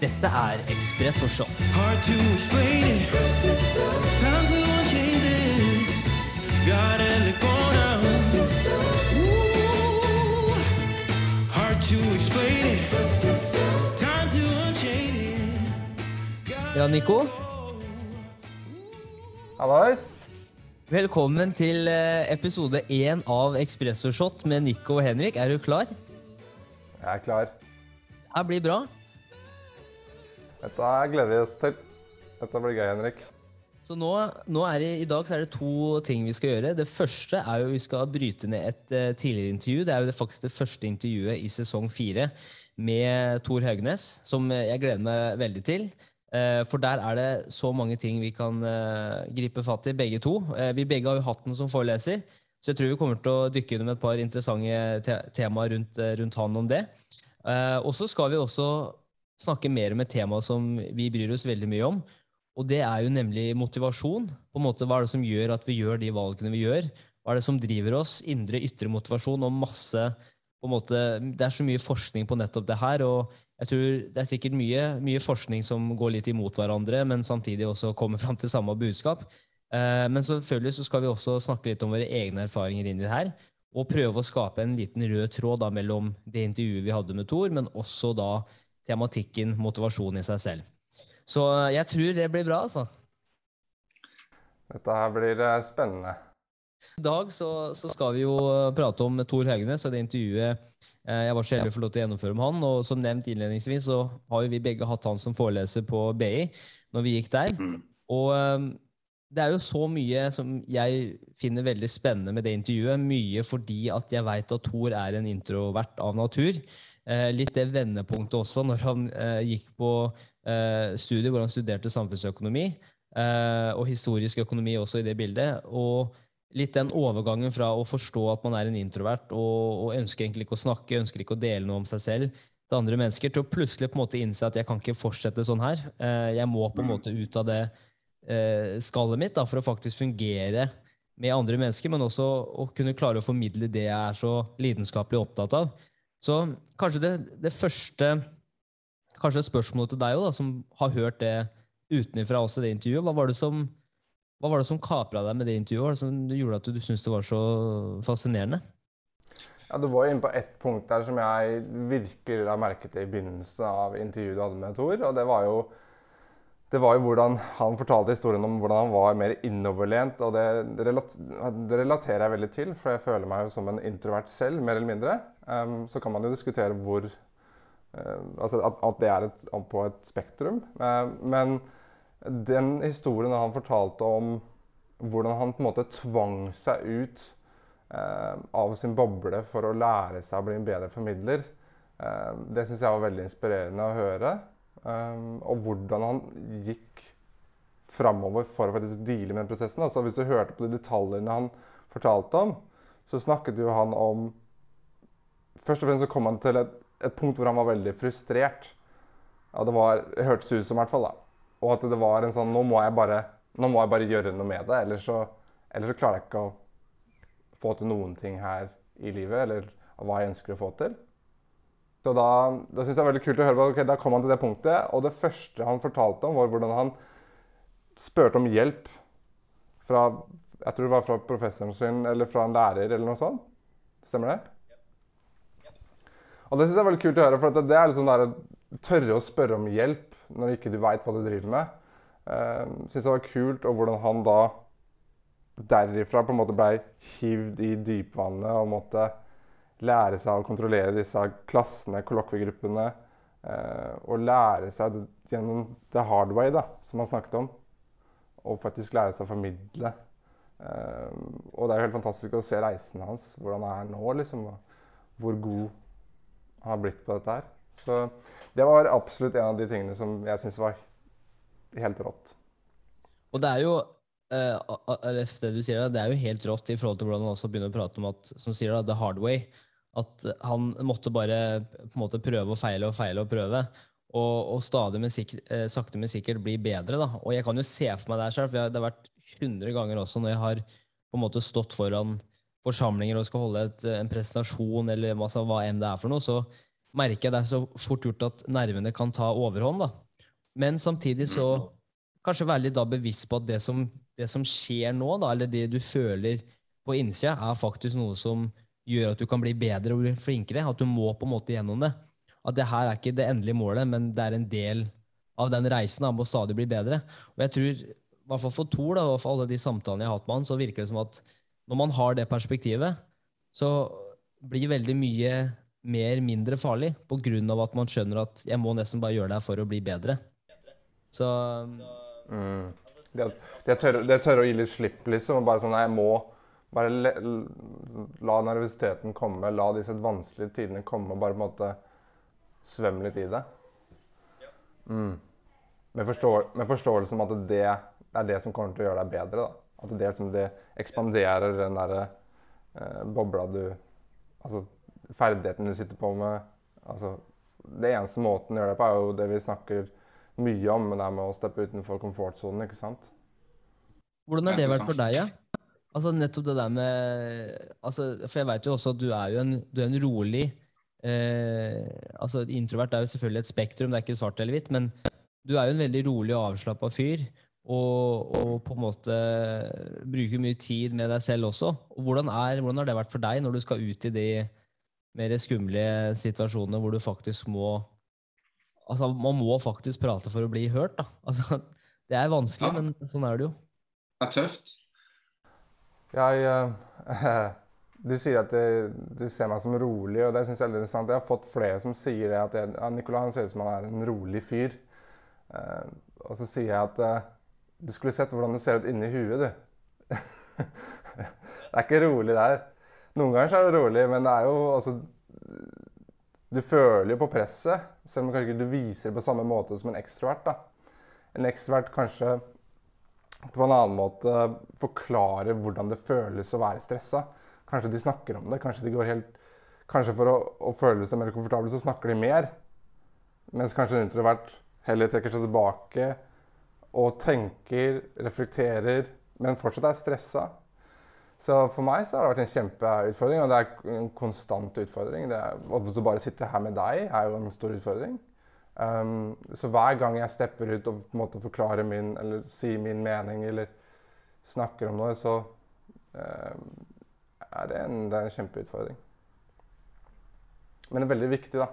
Dette er Espresso Shot. Ja, Nico. Hallois. Velkommen til eh, episode én av Espresso Shot med Nico og Henrik. Er du klar? Jeg er klar. Det blir bra. Dette gleder vi oss til. Dette blir gøy, Henrik. Så nå, nå det, I dag er det to ting vi skal gjøre. Det første er jo vi skal bryte ned et uh, tidligere intervju. Det er jo det, faktisk det første intervjuet i sesong fire med Tor Haugnes, som jeg gleder meg veldig til. Uh, For der er det så mange ting vi kan uh, gripe fatt i, begge to. Vi begge har jo hatt den som foreleser, så jeg tror vi kommer til å dykke inn med et par interessante te temaer rundt, rundt han om det. Og så skal vi også snakke mer om et tema som vi bryr oss veldig mye om. Og det er jo nemlig motivasjon. På en måte, Hva er det som gjør at vi gjør de valgene vi gjør? Hva er det som driver oss? Indre, ytre motivasjon og masse på en måte, Det er så mye forskning på nettopp det her. og jeg tror Det er sikkert mye, mye forskning som går litt imot hverandre, men samtidig også kommer fram til samme budskap. Eh, men selvfølgelig så skal vi også snakke litt om våre egne erfaringer inn i det her. Og prøve å skape en liten rød tråd da mellom det intervjuet vi hadde med Thor, men også da tematikken motivasjon i seg selv. Så eh, jeg tror det blir bra, altså. Dette her blir eh, spennende. I dag så, så skal vi jo prate om Tor Haugnes og det intervjuet eh, jeg var så heldig å få lov til å gjennomføre med han. Og som nevnt innledningsvis så har jo vi begge hatt han som foreleser på BI når vi gikk der. Og eh, det er jo så mye som jeg finner veldig spennende med det intervjuet. Mye fordi at jeg veit at Tor er en introvert av natur. Eh, litt det vendepunktet også, når han eh, gikk på eh, studiet hvor han studerte samfunnsøkonomi, og historisk økonomi også i det bildet. Og litt den overgangen fra å forstå at man er en introvert og, og ønsker egentlig ikke å snakke, ønsker ikke å dele noe om seg selv til andre mennesker, til å plutselig på en måte innse at jeg kan ikke fortsette sånn her. Jeg må på en måte ut av det skallet mitt da, for å faktisk fungere med andre mennesker, men også å kunne klare å formidle det jeg er så lidenskapelig opptatt av. Så kanskje det, det første Kanskje spørsmålet til deg da, som har hørt det utenfra også, det intervjuet. Hva var det som, hva var det som kapra deg med det intervjuet? Som gjorde at du, syntes det var så fascinerende? Ja, Du var inne på ett punkt der som jeg virkelig la merke til i begynnelsen av intervjuet du hadde med Tor. og det var jo det var jo hvordan han fortalte historien om hvordan han var mer innoverlent. og Det, relaterer jeg veldig til, for jeg føler meg jo som en introvert selv, mer eller mindre. Um, så kan man jo diskutere hvor uh, Altså at, at det er et, på et spektrum. Uh, men den historien han fortalte om hvordan han på en måte tvang seg ut uh, av sin boble for å lære seg å bli en bedre formidler, det syns jeg var veldig inspirerende å høre. Um, og hvordan han gikk framover for å faktisk deale med den prosessen. Altså, hvis du hørte på de detaljene han fortalte om, så snakket jo han om Først og fremst så kom han til et, et punkt hvor han var veldig frustrert. Ja, det var, hørtes ut som i hvert fall, da. Og at det var en sånn Nå må jeg bare, må jeg bare gjøre noe med det. Ellers så, ellers så klarer jeg ikke å få til noen ting her i livet, eller hva jeg ønsker å få til. Så da, da synes jeg det er veldig kult å høre på, ok, Da kom han til det punktet, og det første han fortalte om, var hvordan han spurte om hjelp fra jeg tror det var fra professoren sin eller fra en lærer eller noe sånt. Stemmer det? Og det synes jeg er veldig kult å høre, for det er liksom der, tørre å spørre om hjelp når ikke du veit hva du driver med. Uh, synes det var kult, og hvordan han da derifra på en måte blei hivd i dypvannet og måtte lære seg å kontrollere disse klassene, kollokviegruppene, uh, og lære seg gjennom the hard way, da, som han snakket om, og faktisk lære seg å formidle. Uh, og det er jo helt fantastisk å se reisen hans, hvordan han er nå, liksom, og hvor god han har blitt på dette her. Så det var absolutt en av de tingene som jeg syns var helt rått. Og det er jo det du sier, det er jo helt rått i forhold til hvordan han også begynner å prate om at, som sier da, the hard way. At han måtte bare på en måte prøve og feile og feile og prøve. Og, og stadig, men sikkert, eh, sakte, men sikkert bli bedre. da. Og jeg kan jo se for meg det selv, for det har vært 100 ganger også når jeg har på en måte stått foran forsamlinger og skal holde et, en presentasjon eller hva, hva enn det er for noe, så merker jeg det er så fort gjort at nervene kan ta overhånd. da. Men samtidig så kanskje være litt da bevisst på at det som, det som skjer nå, da, eller det du føler på innsida, er faktisk noe som gjør at du kan bli bedre og bli flinkere. At du må på en måte gjennom det. At det her er ikke det endelige målet, men det er en del av den reisen. Han må stadig bli bedre. Og jeg tror, i hvert fall for Thor, og for alle de samtalene jeg har hatt med han, så virker det som at når man har det perspektivet, så blir veldig mye mer mindre farlig på grunn av at man skjønner at jeg må nesten bare gjøre det her for å bli bedre. Så Mm. Det, det, tør, det tør å gi litt slipp, liksom. og Bare sånn Nei, jeg må bare le, la nervøsiteten komme. La disse vanskelige tidene komme, og bare på en måte svømme litt i det. Mm. Med, forstår, med forståelse om at det, det er det som kommer til å gjøre deg bedre. da. At det, liksom, det ekspanderer den derre eh, bobla du Altså ferdigheten du sitter på med. Altså, det eneste måten å gjøre det på, er jo det vi snakker mye om, det med å steppe utenfor komfortsonen, ikke sant? hvordan har det vært for deg, ja? Altså nettopp det der med altså, For jeg veit jo også at du er jo en, du er en rolig eh, altså Introvert er jo selvfølgelig et spektrum, det er ikke svart eller hvitt, men du er jo en veldig rolig og avslappa fyr. Og, og på en måte bruker mye tid med deg selv også. Og hvordan, er, hvordan har det vært for deg når du skal ut i de mer skumle situasjonene hvor du faktisk må Altså, man må faktisk prate for å bli hørt, da. Altså, det er vanskelig, Ja. men sånn er det jo. Det er tøft. Jeg, uh, du sier at det, du ser meg som rolig, og det syns jeg er interessant. Jeg har fått flere som sier det, at jeg, ja, Nicolai han ser ut som han er en rolig fyr. Uh, og så sier jeg at uh, du skulle sett hvordan det ser ut inni huet, du. det er ikke rolig der. Noen ganger så er det rolig, men det er jo altså Du føler jo på presset, selv om kanskje ikke du viser det på samme måte som en ekstrovert. da. En ekstrovert kanskje på en annen måte forklarer hvordan det føles å være stressa. Kanskje de snakker om det. Kanskje de helt Kanskje for å, å føle seg mer komfortable, så snakker de mer. Mens kanskje en introvert heller trekker seg tilbake og tenker, reflekterer, men fortsatt er stressa. Så for meg så har det vært en kjempeutfordring, og det er en konstant utfordring. Å bare sitte her med deg er jo en stor utfordring. Um, så hver gang jeg stepper ut og på en måte forklarer min, eller sier min mening, eller snakker om noe, så um, er det en, det er en kjempeutfordring. Men det er veldig viktig, da.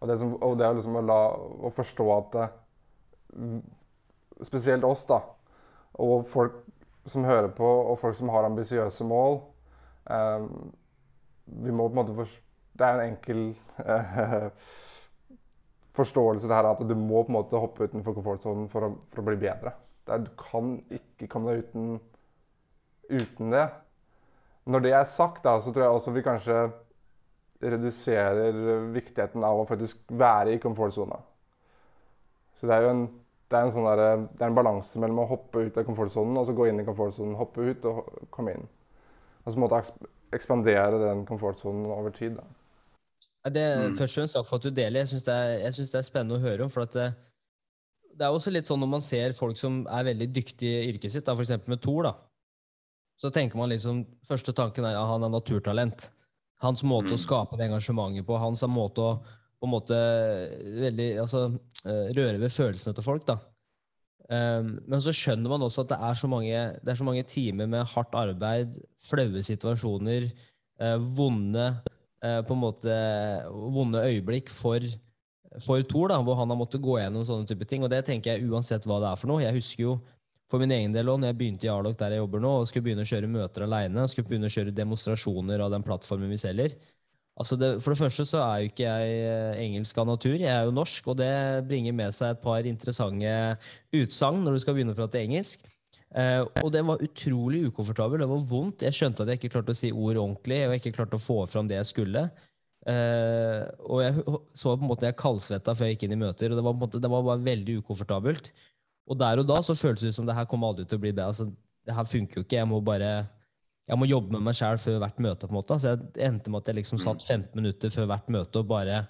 Og det, som, og det er liksom å, la, å forstå at eh, Spesielt oss, da. Og folk som hører på, og folk som har ambisiøse mål. Eh, vi må på en måte forstå Det er en enkel eh, forståelse det her at du må på en måte hoppe utenfor komfortsonen for, for å bli bedre. Er, du kan ikke komme deg uten, uten det. Når det er sagt, da, så tror jeg også vi kanskje reduserer viktigheten av å faktisk være i komfortsona. Så det er jo en, det er en, sånn der, det er en balanse mellom å hoppe ut av komfortsonen og så gå inn i komfortsonen, hoppe ut og komme inn. Altså så måtte jeg ekspandere den komfortsonen over tid. Da. Det, Mm. Først og fremst takk for at du deler. Jeg syns det, synes det er spennende å høre om. for at det, det er også litt sånn når man ser folk som er veldig dyktige i yrket sitt, da, f.eks. med Thor, da, så tenker man liksom Første tanken er at han er naturtalent. Hans måte Mm. å skape det engasjementet på, hans måte å på en måte veldig, altså, eh, røre ved følelsene til folk. da. Um, men så skjønner man også at det er så mange, er så mange timer med hardt arbeid, flaue situasjoner, eh, vonde eh, måte vonde øyeblikk for, for Thor, da, hvor han har måttet gå gjennom sånne type ting. Og det tenker jeg uansett hva det er for noe. Jeg husker jo for min egen del òg, når jeg begynte i Arlok der jeg jobber nå, og skulle begynne å kjøre møter aleine, skulle begynne å kjøre demonstrasjoner av den plattformen vi selger. Altså det, for det første så er jo ikke jeg eh, engelsk av natur, jeg er jo norsk, og det bringer med seg et par interessante utsagn når du skal begynne å prate engelsk. Eh, og det var utrolig ukomfortabel, det var vondt. Jeg skjønte at jeg ikke klarte å si ord ordentlig, jeg jeg ikke klarte å få fram det jeg skulle. Eh, og jeg så på en måte jeg kaldsvetta før jeg gikk inn i møter, og det var, på en måte, det var bare veldig ukomfortabelt. Og der og da så føltes det ut som det her kommer aldri til å bli bedre. Altså, det her funker jo ikke. Jeg må bare jeg må jobbe med meg sjæl før hvert møte. på en måte. Så jeg endte med at jeg liksom satt 15 minutter før hvert møte og bare,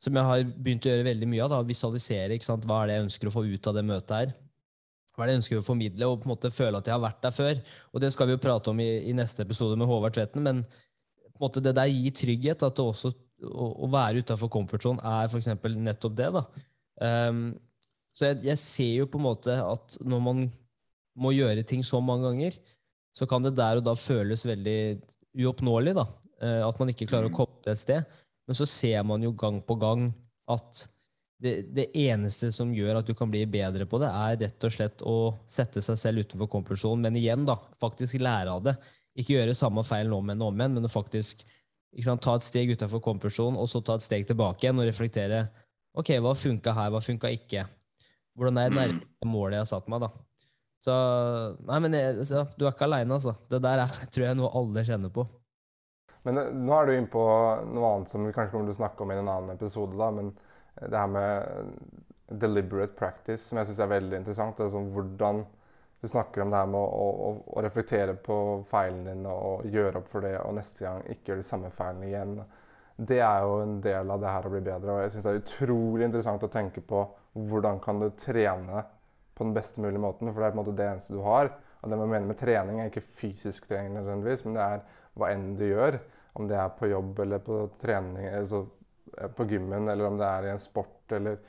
som jeg har begynt å gjøre veldig mye av, da, visualisere ikke sant? hva er det jeg ønsker å få ut av det møtet her. Hva er det jeg ønsker å formidle, og på en måte føle at jeg har vært der før. Og det skal vi jo prate om i, i neste episode med Håvard Tvedten, men på en måte det der gir trygghet, at det også å, å være utafor komfortsonen er f.eks. nettopp det. da. Um, så jeg, jeg ser jo på en måte at når man må gjøre ting så mange ganger, så kan det der og da føles veldig uoppnåelig. da. Eh, At man ikke klarer å komme til et sted. Men så ser man jo gang på gang at det, det eneste som gjør at du kan bli bedre på det, er rett og slett å sette seg selv utenfor konklusjonen, Men igjen, da, faktisk lære av det. Ikke gjøre samme feil om igjen og om igjen, men å faktisk sant, ta et steg utenfor konklusjonen, og så ta et steg tilbake igjen og reflektere. Ok, hva funka her, hva funka ikke? Hvordan er jeg nærmere målet jeg har satt meg, da? Så Nei, men jeg, så, du er ikke aleine, altså. Det der er, tror jeg er noe alle kjenner på. Men eh, nå er du inne på noe annet som vi kanskje kommer til å snakke om i en annen episode. da, men det her med deliberate practice, som jeg syns er veldig interessant. det er sånn hvordan Du snakker om det her med å, å, å reflektere på feilene dine og gjøre opp for det, og neste gang ikke gjøre de samme feilene igjen. Det er jo en del av det her å bli bedre. og jeg synes Det er utrolig interessant å tenke på hvordan kan du trene på den beste mulige måten. For det er på en måte det eneste du har. Og det man mener med trening, er ikke fysisk trening nødvendigvis, men det er hva enn du gjør. Om det er på jobb eller på trening, altså på gymmen, eller om det er i en sport eller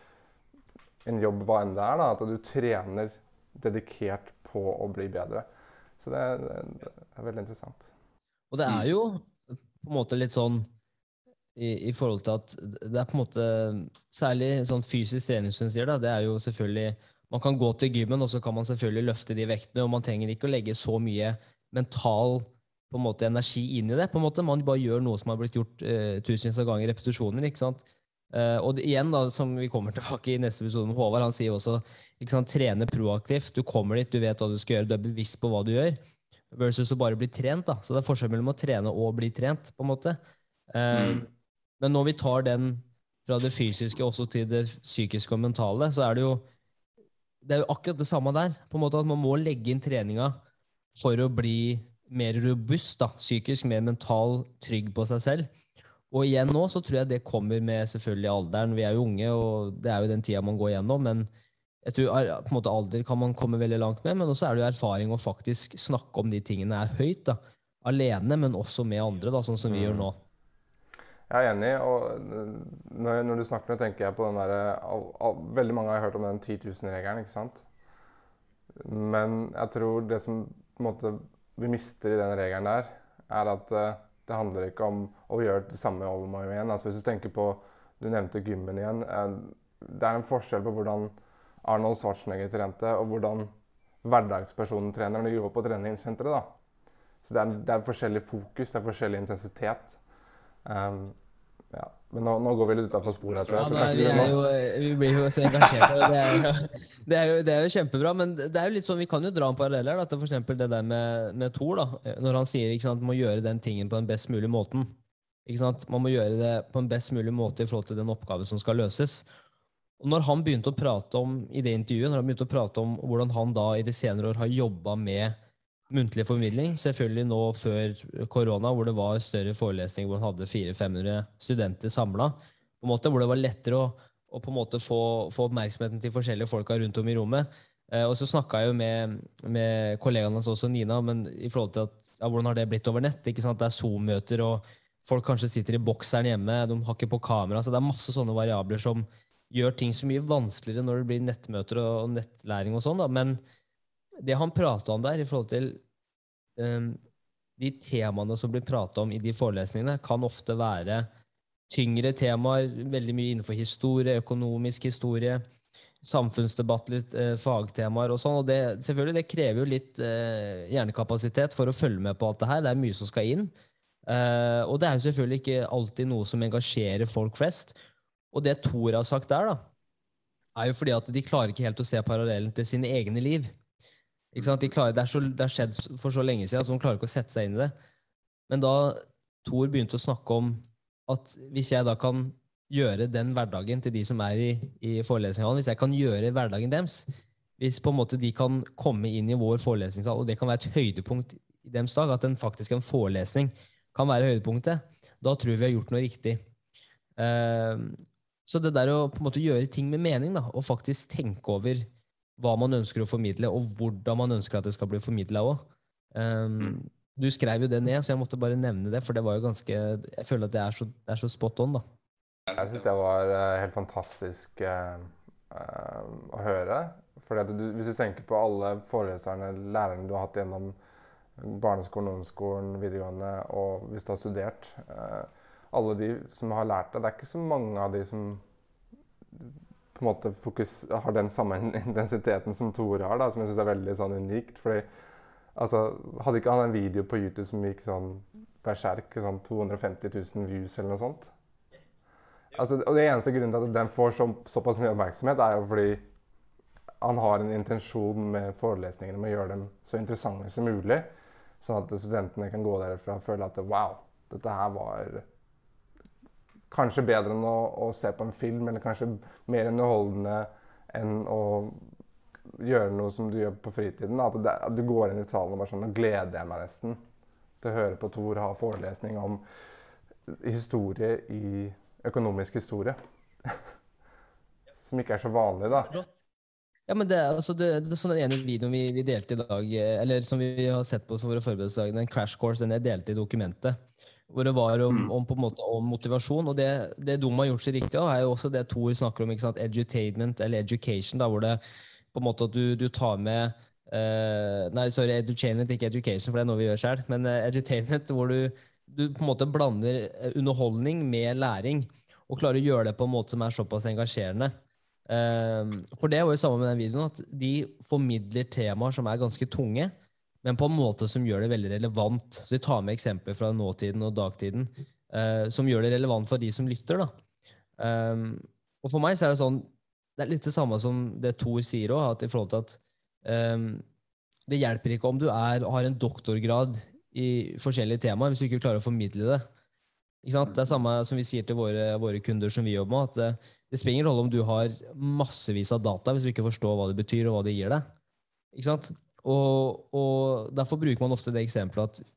en jobb, hva enn det er. da, At du trener dedikert på å bli bedre. Så det, det er veldig interessant. Og det er jo på en måte litt sånn i, i forhold til at det er på en måte Særlig sånn fysisk trening, som du sier, da, det er jo selvfølgelig Man kan gå til gymmen, og så kan man selvfølgelig løfte de vektene, og man trenger ikke å legge så mye mental på en måte energi inn i det. på en måte Man bare gjør noe som har blitt gjort uh, tusenvis av ganger, repetisjoner. ikke sant? Uh, og det, igjen, da, som vi kommer tilbake i neste episode med Håvard, han sier også ikke sant, trene proaktivt. Du kommer dit, du vet hva du skal gjøre, du er bevisst på hva du gjør. Versus å bare bli trent. da. Så det er forskjell mellom å trene og bli trent. på en måte. Uh, mm. Men når vi tar den fra det fysiske også til det psykiske og mentale, så er det jo det er jo akkurat det samme der. på en måte At man må legge inn treninga for å bli mer robust, da, psykisk, mer mental trygg på seg selv. Og igjen nå så tror jeg det kommer med selvfølgelig alderen. Vi er jo unge, og det er jo den tida man går gjennom. Men jeg tror på en måte alder kan man komme veldig langt med. Men også er det jo erfaring å faktisk snakke om de tingene er høyt. da, Alene, men også med andre, da, sånn som vi gjør nå. Jeg er enig. og når, når du snakker nå, tenker jeg på den derre Veldig mange har hørt om den 10 000-regelen, ikke sant? Men jeg tror det som måte vi mister i den regelen der, er at uh, det handler ikke om å gjøre det samme over meg igjen. Altså hvis du tenker på Du nevnte gymmen igjen. Uh, det er en forskjell på hvordan Arnold Schwarzenegger trente, og hvordan hverdagspersonen trener når de går på treningssenteret. da. Så det er, det er forskjellig fokus, det er forskjellig intensitet. Um, ja. Men nå, nå, går vi litt utafor sporet, tror jeg. Ja, nei, vi, jo, vi, blir jo så engasjerte. Det er, jo, det, er jo, det er jo kjempebra. Men det er jo litt sånn, vi kan jo dra en parallell her til f.eks. det der med, med Thor. da, Når han sier ikke sant, må gjøre den tingen på den best mulige måten. Ikke sant? Man må gjøre det på en best mulig måte i forhold til den oppgaven som skal løses. Og når han begynte å prate om i det intervjuet, når han begynte å prate om hvordan han da i de senere år har jobba med muntlig formidling. Selvfølgelig nå før korona, hvor det var større forelesninger hvor man hadde 400-500 studenter samla. Hvor det var lettere å, å på en måte få, få, oppmerksomheten til forskjellige folka rundt om i rommet. Eh, og så snakka jeg jo med, med kollegaen hans også, Nina, men i forhold til at, ja, hvordan har det blitt over nett? ikke sant? Det er Zoom-møter, og folk kanskje sitter i bokseren hjemme, de har ikke på kamera. så Det er masse sånne variabler som gjør ting så mye vanskeligere når det blir nettmøter og, nettlæring og sånn. da, men det han prata om der, i forhold til um, de temaene som blir prata om i de forelesningene, kan ofte være tyngre temaer, veldig mye innenfor historie, økonomisk historie, samfunnsdebatt, litt eh, fagtemaer og sånn. Og det, selvfølgelig, det krever jo litt eh, hjernekapasitet for å følge med på alt det her. Det er mye som skal inn. Eh, og det er jo selvfølgelig ikke alltid noe som engasjerer folk flest. Og det Tor har sagt der, da, er jo fordi at de klarer ikke helt å se parallellen til sine egne liv. De klarer, det, så, det, har skjedd for så lenge siden, så de klarer ikke å sette seg inn i det. Men da Thor begynte å snakke om at hvis jeg da kan gjøre den hverdagen til de som er i, i forelesningshallen, hvis jeg kan gjøre hverdagen deres, hvis på en måte de kan komme inn i vår forelesningssal, og det kan være et høydepunkt i deres dag, at en faktisk en forelesning kan være høydepunktet, da tror vi har gjort noe riktig. Uh, så det der å på en måte gjøre ting med mening, da, og faktisk tenke over hva man ønsker å formidle, og hvordan man ønsker at det skal bli formidla òg. Um, mm. Du skrev jo det ned, så jeg måtte bare nevne det, for det var jo ganske Jeg føler at det er så, det er så spot on, da. Jeg syns det var eh, helt fantastisk uh, uh, å høre. Fordi du, hvis du tenker på alle foreleserne, lærerne du har hatt gjennom barneskolen, ungdomsskolen, videregående, og hvis du har studert uh, Alle de som har lært deg, det er ikke så mange av de som på en måte fokus, har den samme intensiteten som Tore har, da, som jeg syns er veldig sånn unikt. fordi altså, Hadde ikke han en video på YouTube som gikk sånn berserk, sånn 250 000 views eller noe sånt? Altså, og Det eneste grunnen til at den får så, såpass mye oppmerksomhet, er jo fordi han har en intensjon med forelesningene med å gjøre dem så interessante som mulig. Sånn at studentene kan gå derfra og føle at wow, dette her var kanskje bedre enn å, å se på en film, eller kanskje mer underholdende enn å gjøre noe som du gjør på fritiden. At, det, at du går inn i salen og bare sånn Nå gleder jeg meg nesten til å høre på Tor ha forelesning om historie i økonomisk historie. som ikke er så vanlig, da. Ja, men det, er- altså, det, det er sånn Den ene videoen vi, vi delte i dag, eh, eller som vi har sett på for å forberede oss i dag, den crash course, den jeg delte i dokumentet, hvor det var om, om, på en måte, om motivasjon. Og det, det Dom har gjort seg riktig av, er jo også det Thor snakker om, ikke sant? edutainment, eller education, da, hvor det på en måte at du, du tar med uh, Nei, sorry, edutainment, ikke education, for det er noe vi gjør sjøl, men uh, edutainment, hvor du, du på en måte blander eh, underholdning med læring, og klarer å gjøre det på en måte som er såpass engasjerende. For det var jo samme med den videoen, at de formidler temaer som er ganske tunge, men på en måte som gjør det veldig relevant. Så vi tar med eksempler fra nåtiden og dagtiden eh, som gjør det relevant for de som lytter. Ehm, og for meg så er det sånn Det er litt det samme som det Thor sier òg, i forhold til at um, det hjelper ikke om du er, har en doktorgrad i forskjellige temaer, hvis du ikke klarer å formidle det. Ikke sant? Det er samme som vi sier til våre, våre kunder som vi jobber med, at det, det spiller ingen rolle om du har massevis av data hvis du ikke forstår hva det betyr og hva det gir deg. Og, og derfor bruker man ofte det eksempelet at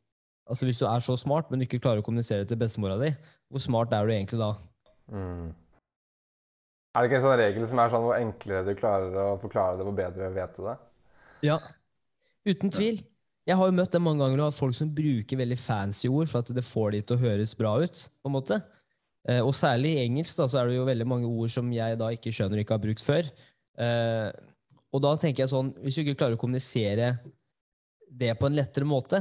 altså hvis du er så smart, men ikke klarer å kommunisere til bestemora di, hvor smart er du egentlig da? Mm. Er det ikke en sånn regel som er sånn hvor enklere du klarer å forklare det, hvor bedre vet du det? Ja. Uten tvil. Jeg har jo møtt det mange ganger og hatt folk som bruker veldig fancy ord for at det får de til å høres bra ut. på en måte. Eh, og særlig i engelsk da, så er det jo veldig mange ord som jeg da ikke skjønner ikke har brukt før. Og da tenker jeg sånn, hvis du ikke klarer å kommunisere det på en lettere måte,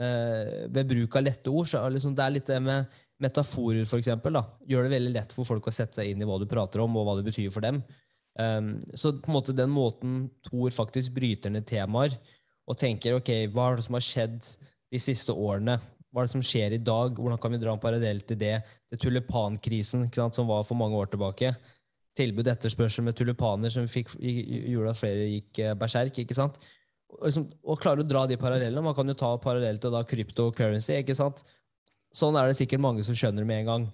eh, ved bruk av lette ord, så er liksom, det er litt det med metaforer, for eksempel, da. Gjør det veldig lett for folk å sette seg inn i hva du prater om, og hva det betyr for dem. Um, så på en måte den måten Thor faktisk bryter ned temaer og tenker ok, hva er det som har skjedd de siste årene? Hva er det som skjer i dag? Hvordan kan vi dra en parallell til det? Til tulipankrisen som var for mange år tilbake. Tilbud etterspørsel med tulipaner som fikk, gjorde at flere gikk eh, berserk. ikke sant? Og, liksom, og klare å dra de parallellene. Man kan jo ta parallell til da cryptocurrency. ikke sant? Sånn er det sikkert mange som skjønner med en gang.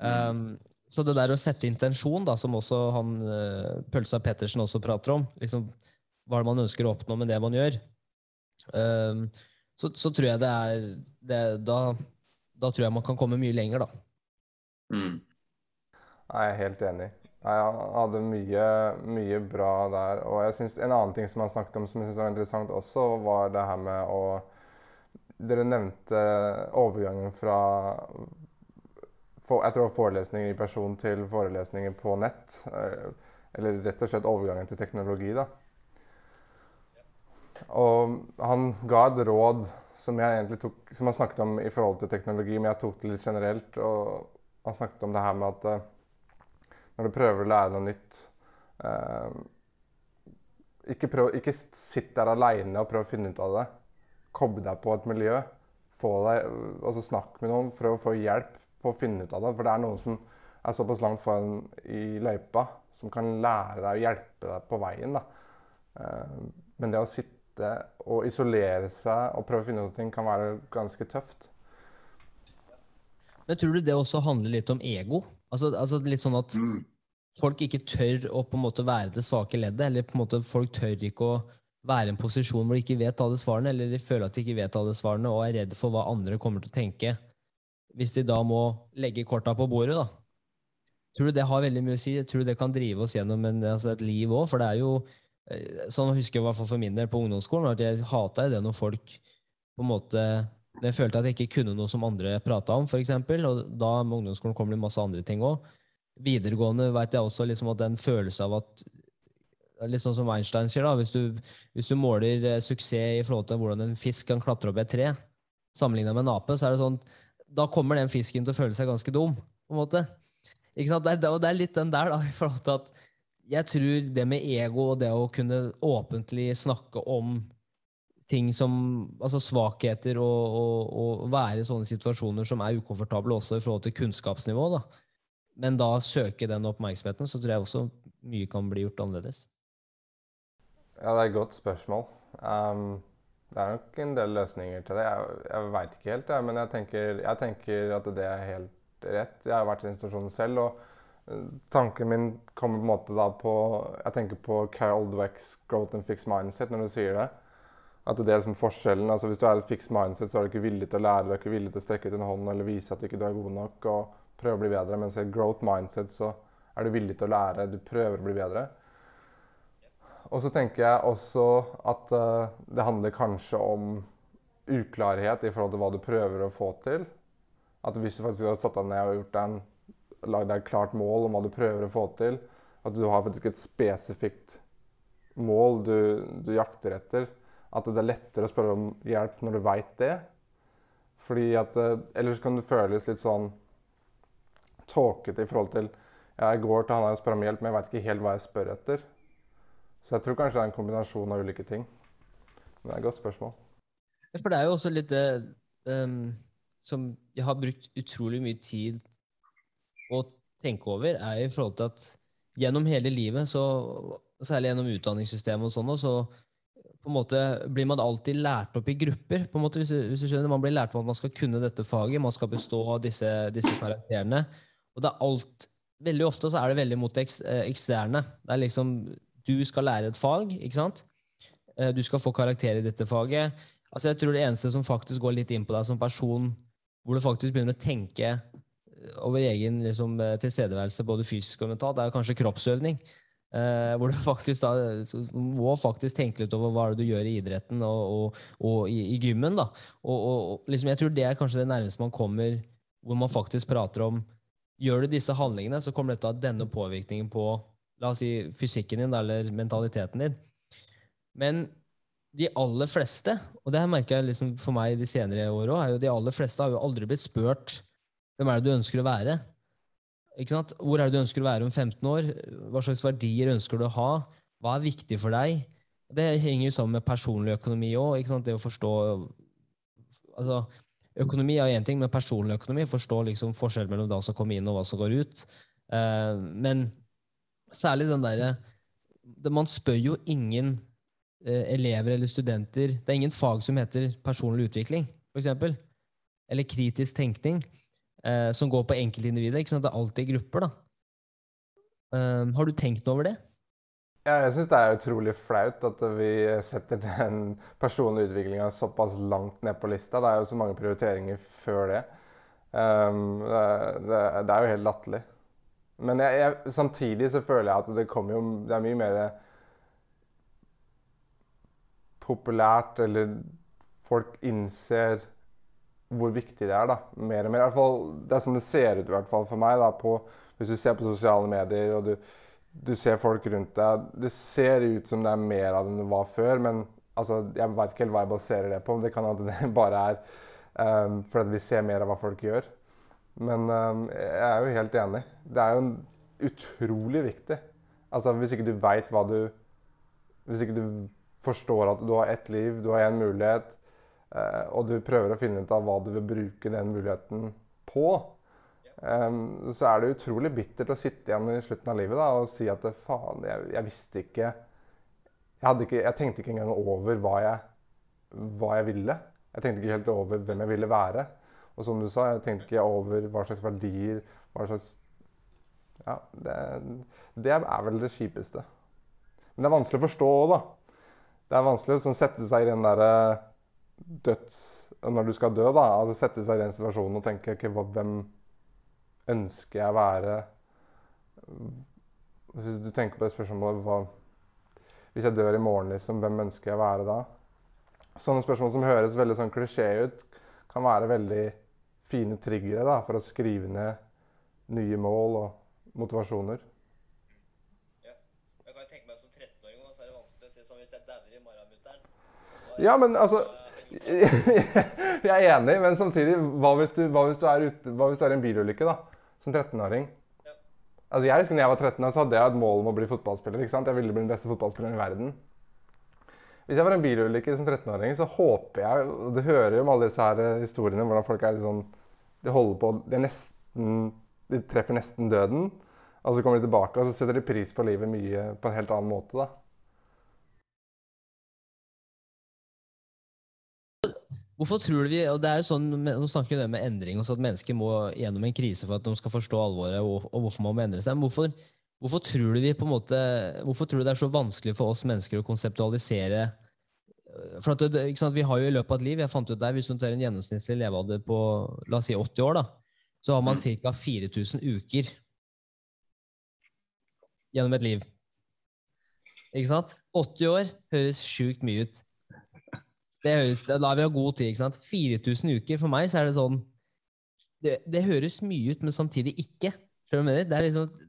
Um, så det der å sette intensjon, da, som også han uh, Pølsa Pettersen også prater om, liksom, hva er det man ønsker å oppnå med det man gjør, um, så, så, tror jeg det er det, da, da, tror jeg man kan komme mye lenger, da. Mm. Jeg er helt enig. Jeg hadde mye, mye bra der. Og jeg synes, en annen ting som han snakket om som jeg synes var interessant også, var det her med å Dere nevnte overgangen fra for, jeg tror forelesninger i person til forelesninger på nett. eh, Eller rett og slett overgangen til teknologi, da. Og han ga et råd som jeg egentlig tok, som han snakket om i forhold til teknologi, men jeg tok det litt generelt. Og han snakket om det her med at eh, når du prøver å lære noe nytt eh, ikke, prøv, ikke sitt der aleine og prøv å finne ut av det. Koble deg på et miljø. Få deg, altså Snakk med noen. Prøv å få hjelp på å finne ut av det. For det er noen som er såpass langt foran i løypa, som kan lære deg og hjelpe deg på veien. da. Eh, men det å sitte og isolere seg og prøve å finne ut av ting kan være ganske tøft. Men tror du det også handler litt om ego? Altså, altså litt sånn at Mm. Folk ikke tør å på en måte være det svake leddet, eller på en måte folk tør ikke å være i en posisjon hvor de ikke vet alle svarene, eller de føler at de ikke vet alle svarene, og er redd for hva andre kommer til å tenke hvis de da må legge korta på bordet, da. Tror du det har veldig mye å si? Tror du det kan drive oss gjennom en, altså et liv òg? For det er jo eh, Sånn husker jeg i hvert fall for min del på ungdomsskolen, at jeg hata det når folk på en måte når jeg følte at jeg ikke kunne noe som andre prata om, eksempel, og da med ungdomsskolen kommer det masse andre ting òg. Videregående vet jeg også liksom at den følelse av at Litt sånn som Einstein sier, da. Hvis du, hvis du måler eh, suksess i forhold til hvordan en fisk kan klatre opp i et tre, sammenligna med en ape, så er det sånn Da kommer den fisken til å føle seg ganske dum, på en måte. Ikke sant? Det er, det er litt den der, da, i forhold til at jeg tror det med ego og det å kunne åpentlig snakke om ting som altså svakheter og, og, og, være i sånne situasjoner som er ukomfortable også i forhold til kunnskapsnivå, da. Men da søke den oppmerksomheten, så tror jeg også mye kan bli gjort annerledes. Ja, det er et godt spørsmål. Um, det er nok en del løsninger til det. Jeg, jeg veit ikke helt, jeg, men jeg tenker, jeg tenker, at det er helt rett. Jeg har vært i institusjonen selv, og uh, tanken min kommer på en måte da på Jeg tenker på Carol Dwecks 'growth and fixed mindset' når du sier det. At det er liksom som forskjellen. altså Hvis du er et fixed mindset, så er du ikke villig til å lære, du er ikke villig til å strekke ut en hånd eller vise at du ikke er god nok og prøve å bli bedre. Mens i growth mindset så er du villig til å lære, du prøver å bli bedre. Og så tenker jeg også at uh, det handler kanskje om uklarhet i forhold til hva du prøver å få til. At hvis du faktisk har satt deg ned og gjort en, lagd deg et klart mål om hva du prøver å få til, at du har faktisk et spesifikt mål du, du jakter etter, at det er lettere å spørre om hjelp når du veit det. Fordi at uh, Ellers kan det føles litt sånn tåkete i forhold til Jeg går til han her og spør om hjelp, men jeg veit ikke helt hva jeg spør etter. Så jeg tror kanskje det er en kombinasjon av ulike ting. Men det er et godt spørsmål. For det er jo også litt det um, som jeg har brukt utrolig mye tid å tenke over, er i forhold til at gjennom hele livet, så, særlig gjennom utdanningssystemet og sånn, så på en måte blir man alltid lært opp i grupper. på en måte, hvis du, hvis du skjønner, Man blir lært opp at man skal kunne dette faget, man skal bestå av disse, disse karakterene. Og det er alt Veldig ofte så er det veldig mot det eh, eksterne. Det er liksom du skal lære et fag, ikke sant? Eh, du skal få karakter i dette faget. Altså, jeg tror det eneste som faktisk går litt inn på deg som person, hvor du faktisk begynner å tenke eh, over egen liksom, tilstedeværelse, både fysisk og mentalt, det er kanskje kroppsøvning. Eh, hvor du faktisk da, må faktisk tenke litt over hva det du gjør i idretten og, og, og i, i, gymmen. da. Og, og, liksom, Jeg tror det er kanskje det nærmeste man kommer hvor man faktisk prater om Gjør du disse handlingene, så kommer dette av denne påvirkningen på la oss si, fysikken din eller mentaliteten din. Men de aller fleste, og det her merker jeg liksom for meg de senere åra òg, de aller fleste har jo aldri blitt spurt hvem er det du ønsker å være. Ikke sant? Hvor er det du ønsker å være om 15 år? Hva slags verdier ønsker du å ha? Hva er viktig for deg? Det henger jo sammen med personlig økonomi òg. Det å forstå altså, Økonomi er én ting, men personlig økonomi forstå liksom forskjellen mellom hva som kommer inn, og hva som går ut. Uh, men Særlig den derre Man spør jo ingen eh, elever eller studenter Det er ingen fag som heter personlig utvikling, f.eks. Eller kritisk tenkning, eh, som går på enkeltindivider. Ikke sant? Det er alltid grupper, da. Har du tenkt noe over det? Ja, jeg syns det er utrolig flaut at vi setter den personlige utviklinga såpass langt ned på lista. Det er jo så mange prioriteringer før det. Um, det, det, det, er jo helt latterlig. Men jeg, jeg, samtidig så føler jeg at det kommer jo Det er mye mer populært, eller folk innser hvor viktig det er. da, Mer og mer. I hvert fall, det er sånn det ser ut i hvert fall for meg. da, på, Hvis du ser på sosiale medier og du, du ser folk rundt deg Det ser ut som det er mer av det enn det var før. Men altså, jeg vet ikke helt hva jeg baserer det på. Det kan hende det bare er um, fordi vi ser mer av hva folk gjør. Men um, jeg er jo helt enig. Det er jo utrolig viktig. Altså, Hvis ikke du veit hva du Hvis ikke du forstår at du har ett liv, du har én mulighet, uh, og du prøver å finne ut av hva du vil bruke den muligheten på, um, så er det utrolig bittert å sitte igjen i slutten av livet da, og si at faen, jeg, jeg visste ikke jeg, ikke jeg, tenkte ikke engang over hva jeg, hva jeg ville. Jeg tenkte ikke helt over hvem jeg ville være. Og som du sa, jeg tenkte ikke over hva slags verdier hva slags Ja, det, det er vel det kjipeste. Men det er vanskelig å forstå òg, da. Det er vanskelig å sånn, sette seg i den derre døds... Når du skal dø, da. altså Sette seg i den situasjonen og tenke okay, hvem ønsker jeg å være? Hvis du tenker på det spørsmålet hva, Hvis jeg dør i morgen, liksom, hvem ønsker jeg å være da? sånne spørsmål som høres veldig sånn klisjé ut, kan være veldig fine triggere da, for å skrive ned nye mål og motivasjoner. Jeg kan tenke meg som 13-åring så er det vanskelig å si sånn hvis jeg dauer i morgen. Ja, men altså Jeg er enig, men samtidig, hva hvis du, hva hvis du, er, ute, hva hvis du er i en bilulykke da, som 13-åring? Ja. Altså, Jeg husker når jeg var 13 år, så hadde jeg et mål om å bli fotballspiller. ikke sant? Jeg ville bli den beste fotballspilleren i verden. Hvis jeg var en bilulykke som 13-åring, så håper jeg og Du hører jo om alle disse her eh, historiene hvordan folk er litt sånn De holder på De nesten De treffer nesten døden. Og så kommer de tilbake, og så setter de pris på livet mye på en helt annen måte, da. Hvorfor tror du vi, og det er jo sånn, Nå snakker vi med endring, også at mennesker må gjennom en krise for at de skal forstå alvoret og, og hvorfor man må endre seg. Men hvorfor, hvorfor tror du vi på en måte, hvorfor tror du det er så vanskelig for oss mennesker å konseptualisere øh, for at, sant, Vi har jo i løpet av et liv jeg fant ut der, Hvis du tar en gjennomsnittlig levealder på la oss si 80 år, da, så har man ca. 4000 uker gjennom et liv. Ikke sant? 80 år høres sjukt mye ut. Det høres, Da vi har god tid. ikke sant? 4000 uker. For meg så er det sånn Det, det høres mye ut, men samtidig ikke. Skjønner du hva jeg mener? Det er liksom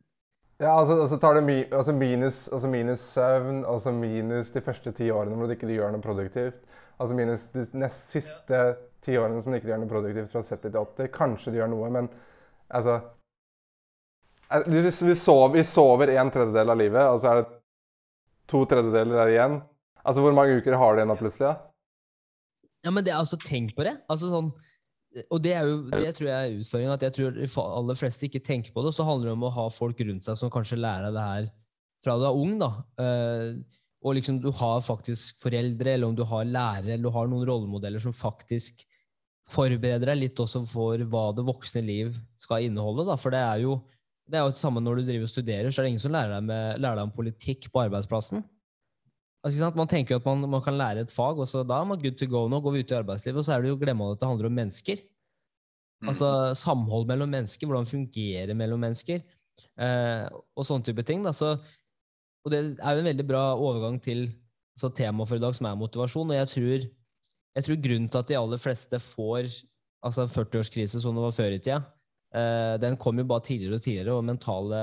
Ja, altså, altså så tar det mi, altså minus, altså minus søvn, altså minus de første ti årene hvor du ikke gjør noe produktivt. Altså minus de nest, siste ti årene som du ikke gjør noe produktivt fra 70 til 80. Kanskje du gjør noe, men altså er- Vi, vi, sover, vi sover en tredjedel av livet, og så er det to tredjedeler der igjen. Altså Hvor mange uker har du igjen da plutselig? da? Ja, men det, altså, tenk på det. Altså, sånn, og det er jo, det tror jeg er utfordringen, at jeg tror aller fleste ikke tenker på det. Og Så handler det om å ha folk rundt seg som kanskje lærer deg det her fra du er ung. da. Uh, og liksom du har faktisk foreldre, eller om du har lærere, eller du har noen rollemodeller som faktisk forbereder deg litt også for hva det voksne liv skal inneholde. da. For det er jo det er jo samme når du driver og studerer, så er det ingen som lærer deg, med, lærer deg om politikk på arbeidsplassen. Altså? Man tenker jo at man, man kan lære et fag, og så da er man good to go. Nå går vi ut i arbeidslivet, og så er det jo glemmer at det handler om mennesker. Altså samhold mellom mennesker, hvordan fungerer mellom mennesker, eh, og sånne type ting. Da. Så, og det er jo en veldig bra overgang til så temaet for i dag, som er motivasjon. Og jeg tror, jeg tror grunnen til at de aller fleste får altså 40-årskrise som det var før i tida, eh, den kom jo bare tidligere og tidligere, og mentale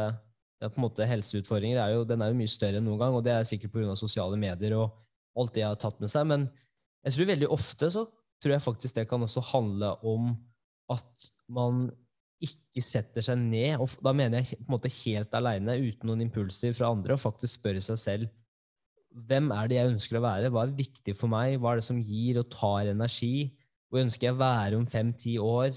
ja, på en måte helseutfordringer er jo, den er jo mye større enn noen gang, og det er sikkert pga. sosiale medier og alt det har tatt med seg. Men jeg tror veldig ofte så tror jeg faktisk det kan også handle om at man ikke setter seg ned, og da mener jeg på en måte helt aleine, uten noen impulser fra andre, og faktisk spørre seg selv hvem er det jeg ønsker å være, hva er viktig for meg, hva er det som gir og tar energi, hvor ønsker jeg å være om fem-ti år,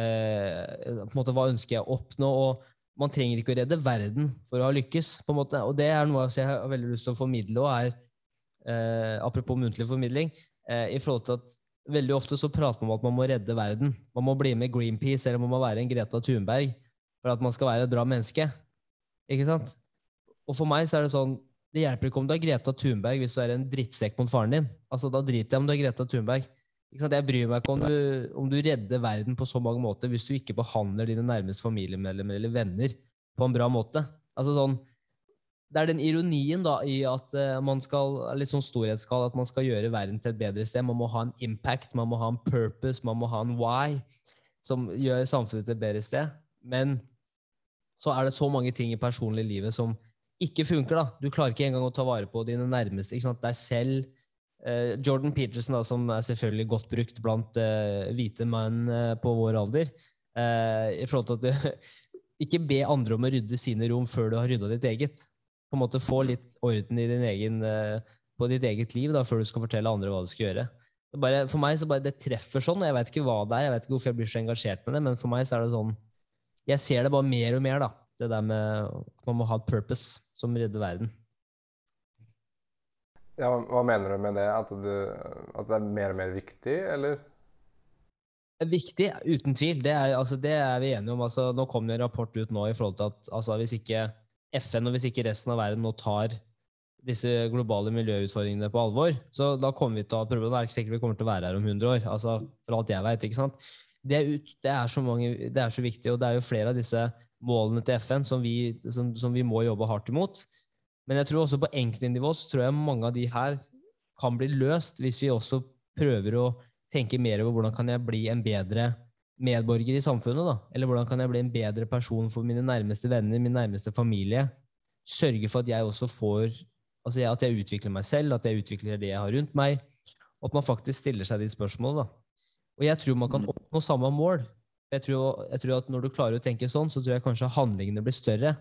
eh, på en måte hva ønsker jeg å oppnå, og man trenger ikke å redde verden for å ha lykkes, på en måte, og det er noe jeg har veldig lyst til å formidle, og er, eh, apropos muntlig formidling, eh, i forhold til at veldig ofte så prater man om at man må redde verden. Man må bli med Greenpeace, eller man må være en Greta Thunberg for at man skal være et bra menneske. Ikke sant? Og for meg så er det sånn, det hjelper ikke om du er Greta Thunberg hvis du er en drittsekk mot faren din. Altså, da driter jeg om du er Greta Thunberg. Jeg bryr meg ikke om du, om du redder verden på så mange måter hvis du ikke behandler dine nærmeste familiemedlemmer eller venner på en bra måte. Altså sånn, det er den ironien da i at eh, man skal, litt sånn storhetsskall, at man skal gjøre verden til et bedre sted. Man må ha en impact, man må ha en purpose, man må ha en why som gjør samfunnet til et bedre sted. Men så er det så mange ting i personlig livet som ikke funker. da. Du klarer ikke engang å ta vare på dine nærmeste. ikke sant? Deg selv. Eh, Jordan Peterson, da, som er selvfølgelig godt brukt blant uh, hvite menn uh, på vår alder, uh, i forhold til at du ikke be andre om å rydde sine rom før du har rydda ditt eget. På en måte Få litt orden i din egen, på ditt eget liv da, før du skal fortelle andre hva du skal gjøre. Det bare, for meg så bare det treffer sånn, og jeg vet ikke hva det er, jeg vet ikke hvorfor jeg blir så engasjert med det, men for meg så er det sånn Jeg ser det bare mer og mer, da. Det der med at man må ha et purpose som redder verden. Ja, hva- mener du med det? At, du, at det er mer og mer viktig, eller? Er Viktig, uten tvil. Det er, altså, det er vi enige om. Altså, nå kom det en rapport ut nå i forhold til at altså, hvis ikke FN og hvis ikke resten av verden nå tar disse globale miljøutfordringene på alvor, så da kommer vi til å ha problemer. Det er ikke sikkert vi kommer til å være her om 100 år. altså For alt jeg vet, ikke sant? Det er, det, det er så viktig, og det er jo flere av disse målene til FN som vi, som, som vi må jobbe hardt imot. Men jeg tror også på enkeltnivå så tror jeg mange av de her kan bli løst hvis vi også prøver å tenke mer over hvordan kan jeg bli en bedre medborger i samfunnet, da? Eller hvordan kan jeg bli en bedre person for mine nærmeste venner, min nærmeste familie? Sørge for at jeg også får Altså at jeg utvikler meg selv, at jeg utvikler det jeg har rundt meg. Og at man faktisk stiller seg de spørsmålene, da. Og jeg tror man kan oppnå samme mål. Jeg tror, jeg tror at når du klarer å tenke sånn, så tror jeg kanskje handlingene blir større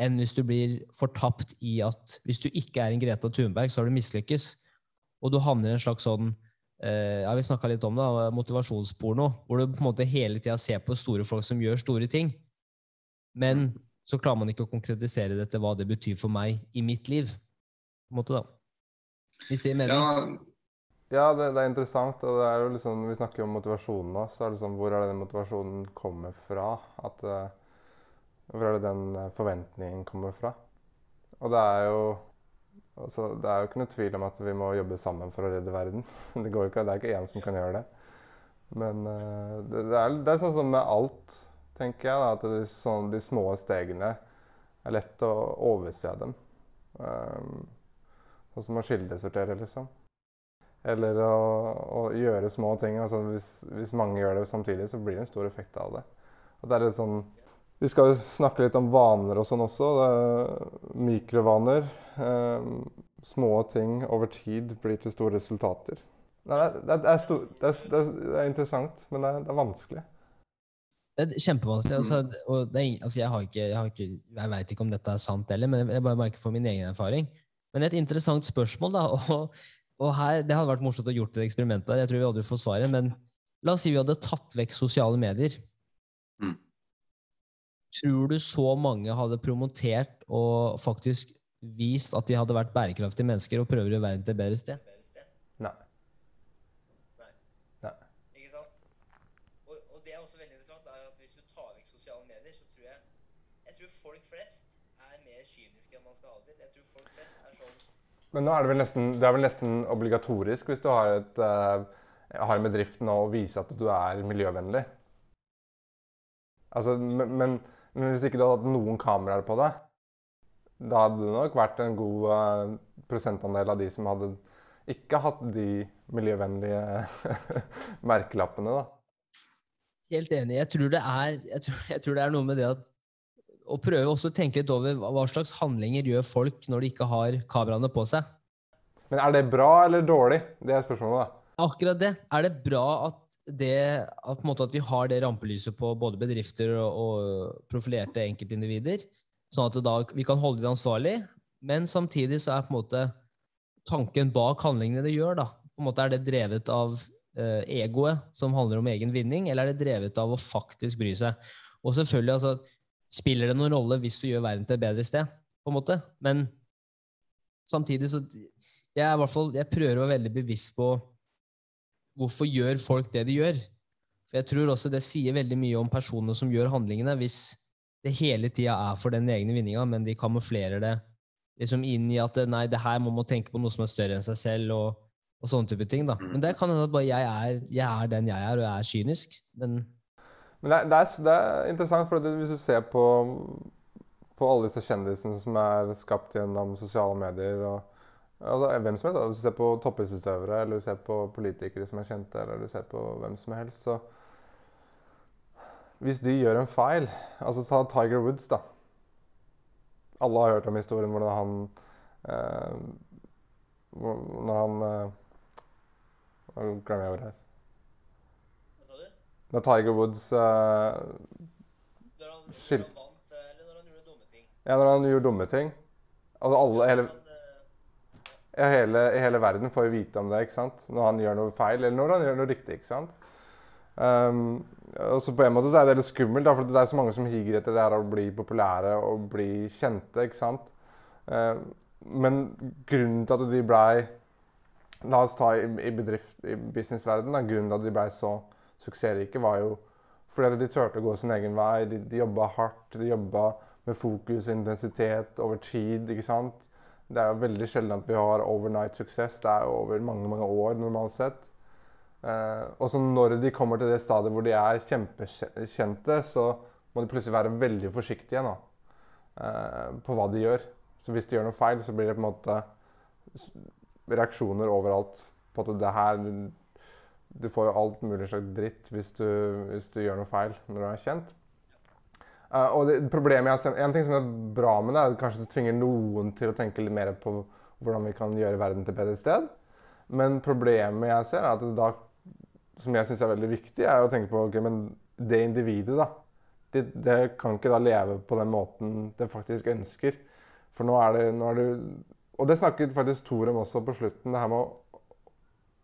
enn hvis du blir fortapt i at hvis du ikke er en Greta Thunberg, så har du mislykkes. Og du havner i en slags sånn eh, ja, Vi litt om det, motivasjonsporno, hvor du på en måte hele tida ser på store folk som gjør store ting. Men så klarer man ikke å konkretisere dette, hva det betyr for meg i mitt liv. På en måte, da. Hvis det gir mening? Ja, Ja, det, det er interessant. Og det er jo liksom, vi snakker jo om motivasjonen nå. Så er det liksom, hvor er det den motivasjonen kommer fra? At, eh, hvor er det den eh, forventningen kommer fra? Og det er jo altså, Det er jo ikke noe tvil om at vi må jobbe sammen for å redde verden. Det, går ikke, det er ikke én som kan gjøre det. Men eh, det, det, er, det er sånn som med alt, tenker jeg. Da, at de, sånn, de små stegene er lett å overse dem. Um, sånn som å kildesortere, liksom. Eller å, å gjøre små ting. Altså hvis, hvis mange gjør det samtidig, så blir det en stor effekt av det. Og det er litt sånn, vi skal snakke litt om vaner og sånn også. Det er mikrovaner. Eh, små ting over tid blir til store resultater. Nei, det, er, det, er stor, det, er, det, er, det er interessant, men det er, det er vanskelig. Det er kjempevanskelig. Altså, og det er, altså, jeg, har ikke, jeg, har ikke, jeg vet ikke om dette er sant heller, men jeg bare merker for min egen erfaring. Men et interessant spørsmål, da. Og, og her, Det hadde vært morsomt å gjort et eksperiment på det. Jeg tror vi aldri får svaret. Men la oss si vi hadde tatt vekk sosiale medier. Mm. Tror du så mange hadde promotert og faktisk vist at de hadde vært bærekraftige mennesker og prøver å gjøre verden til et bedre sted? Nei. Nei. Ikke sant? Og, og det er også veldig interessant, er at hvis du tar vekk sosiale medier, så tror jeg Jeg tror folk flest er mer kyniske enn man skal ha det til. Jeg tror folk flest er sånn Men nå er det vel nesten, det er vel nesten obligatorisk hvis du har, et, uh, har en bedrift nå å vise at du er miljøvennlig. Altså, men, men, men hvis ikke du hadde hatt noen kameraer på deg, da hadde det nok vært en god eh, prosentandel av de som hadde ikke hatt de miljøvennlige merkelappene, da. Helt enig. Jeg tror det er, jeg tror, jeg tror det er noe med det at å prøve også å tenke litt over hva slags handlinger gjør folk når de ikke har kameraene på seg. Men er det bra eller dårlig? Det er spørsmålet, da. Akkurat det. Er det bra at, det, at, at vi har det rampelyset på både bedrifter og, og profilerte enkeltindivider, sånn at da, vi kan holde det ansvarlig, men samtidig så er på en måte tanken bak handlingene det gjør, da. På en måte Er det drevet av eh, egoet, som handler om egen vinning, eller er det drevet av å faktisk bry seg? Og selvfølgelig, altså, spiller det noen rolle hvis du gjør verden til et bedre sted, på en måte, men samtidig så jeg, er jeg prøver å være veldig bevisst på hvorfor gjør folk det de gjør. For jeg tror også det sier veldig mye om personene som gjør handlingene, hvis det hele tida er for den egne vinninga, men de kamuflerer det liksom inn i at nei, det her må man tenke på noe som er større enn seg selv, og, og sånne type ting. da. Men det kan hende at bare jeg er, jeg er den jeg er, og jeg er kynisk. Men Men det er, det er, er interessant, for hvis du ser på, på alle disse kjendisene som er skapt gjennom sosiale medier og altså, Hvem som helst. da. Hvis du ser på toppidrettsutøvere, eller du ser på politikere som er kjente, eller du ser på hvem som helst, så Hvis de gjør en feil Altså ta Tiger Woods, da. Alle har hørt om historien hvordan han eh, Når han eh, Nå glemmer jeg ordet her. hva sa du? Når Tiger Woods eh, Når han, når han vant, eller når han gjorde dumme ting? Ja, når han gjorde dumme ting. Altså alle, hele, ja, hele, hele verden får jo vite om det, ikke sant? Når han gjør noe feil, eller når han gjør noe riktig, ikke sant? Um, og så på en måte så er det litt skummelt, da, for det er så mange som higer etter det her å bli populære og bli kjente, ikke sant? Um, men grunnen til at de blei La oss ta i, i bedrift, i businessverdenen, grunnen til at de blei så suksessrike, var jo fordi at de turte å gå sin egen vei. De, de jobba hardt, de jobba med fokus og intensitet over tid, ikke sant? Det er jo veldig sjelden at vi har overnight suksess. Det er jo over mange mange år normalt sett. Eh, og så når de kommer til det stadiet hvor de er kjempekjente, så må de plutselig være veldig forsiktige nå, eh, på hva de gjør. Så hvis de gjør noe feil, så blir det på en måte reaksjoner overalt på at det her du får jo alt mulig slags dritt hvis du, hvis du gjør noe feil når du er kjent. Eh, og det, problemet jeg ser, En ting som er bra med det, er at kanskje det tvinger noen til å tenke litt mer på hvordan vi kan gjøre verden til et bedre sted. Men problemet jeg ser, er at det da, som jeg syns er veldig viktig, er å tenke på ok, men det individet, da. Det, det kan ikke da leve på den måten det faktisk ønsker. For nå er det, nå er det Og det snakket faktisk Tor om også på slutten, det her med å,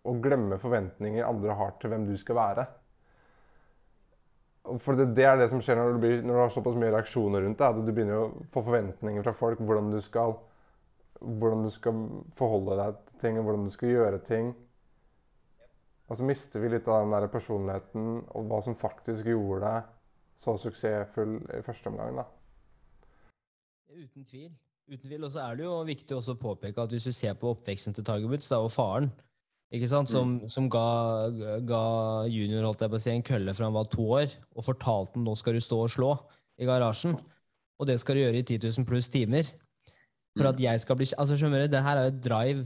å glemme forventninger andre har til hvem du skal være. For det, det, er det som skjer når du, blir, når du har såpass mye reaksjoner rundt det, at du begynner å få forventninger fra folk hvordan du skal, hvordan du skal forholde deg til ting, hvordan du skal gjøre ting. Og så mister vi litt av den der personligheten og hva som faktisk gjorde deg så suksessfull i første omgang. da. Uten tvil. Uten tvil. Og så er det jo viktig også å påpeke at hvis du ser på oppveksten til Tiger og faren, ikke sant, som, mm. som ga, ga, junior holdt jeg på å si, en kølle fra han var to år, og fortalte ham nå skal du stå og slå i garasjen, og det skal du gjøre i 10 000 pluss timer. For at mm. jeg skal bli altså skjønner du, Det her er jo drive,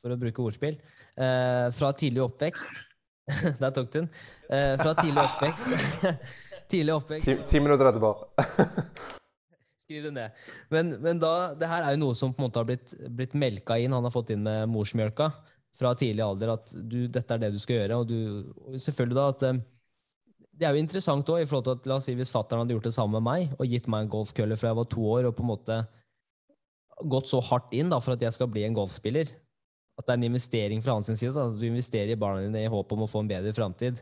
for å bruke ordspill, eh, fra tidlig oppvekst. Der tok du den. Eh, fra tidlig oppvekst. tidlig oppvekst. Ti, minutter etterpå. Skriv det ned. Men, men, da, det her er jo noe som på en måte har blitt, blitt melka inn. Han har fått inn med morsmjølka fra tidlig alder at du, dette er det du skal gjøre. Og, du, og selvfølgelig da at eh, Det er jo interessant òg, la oss si hvis fatter'n hadde gjort det samme med meg og gitt meg en golfkølle fra jeg var to år, og på en måte gått så hardt inn da, for at jeg skal bli en golfspiller. At det er en investering fra hans side. Da, du investerer i barna dine i håp om å få en bedre framtid.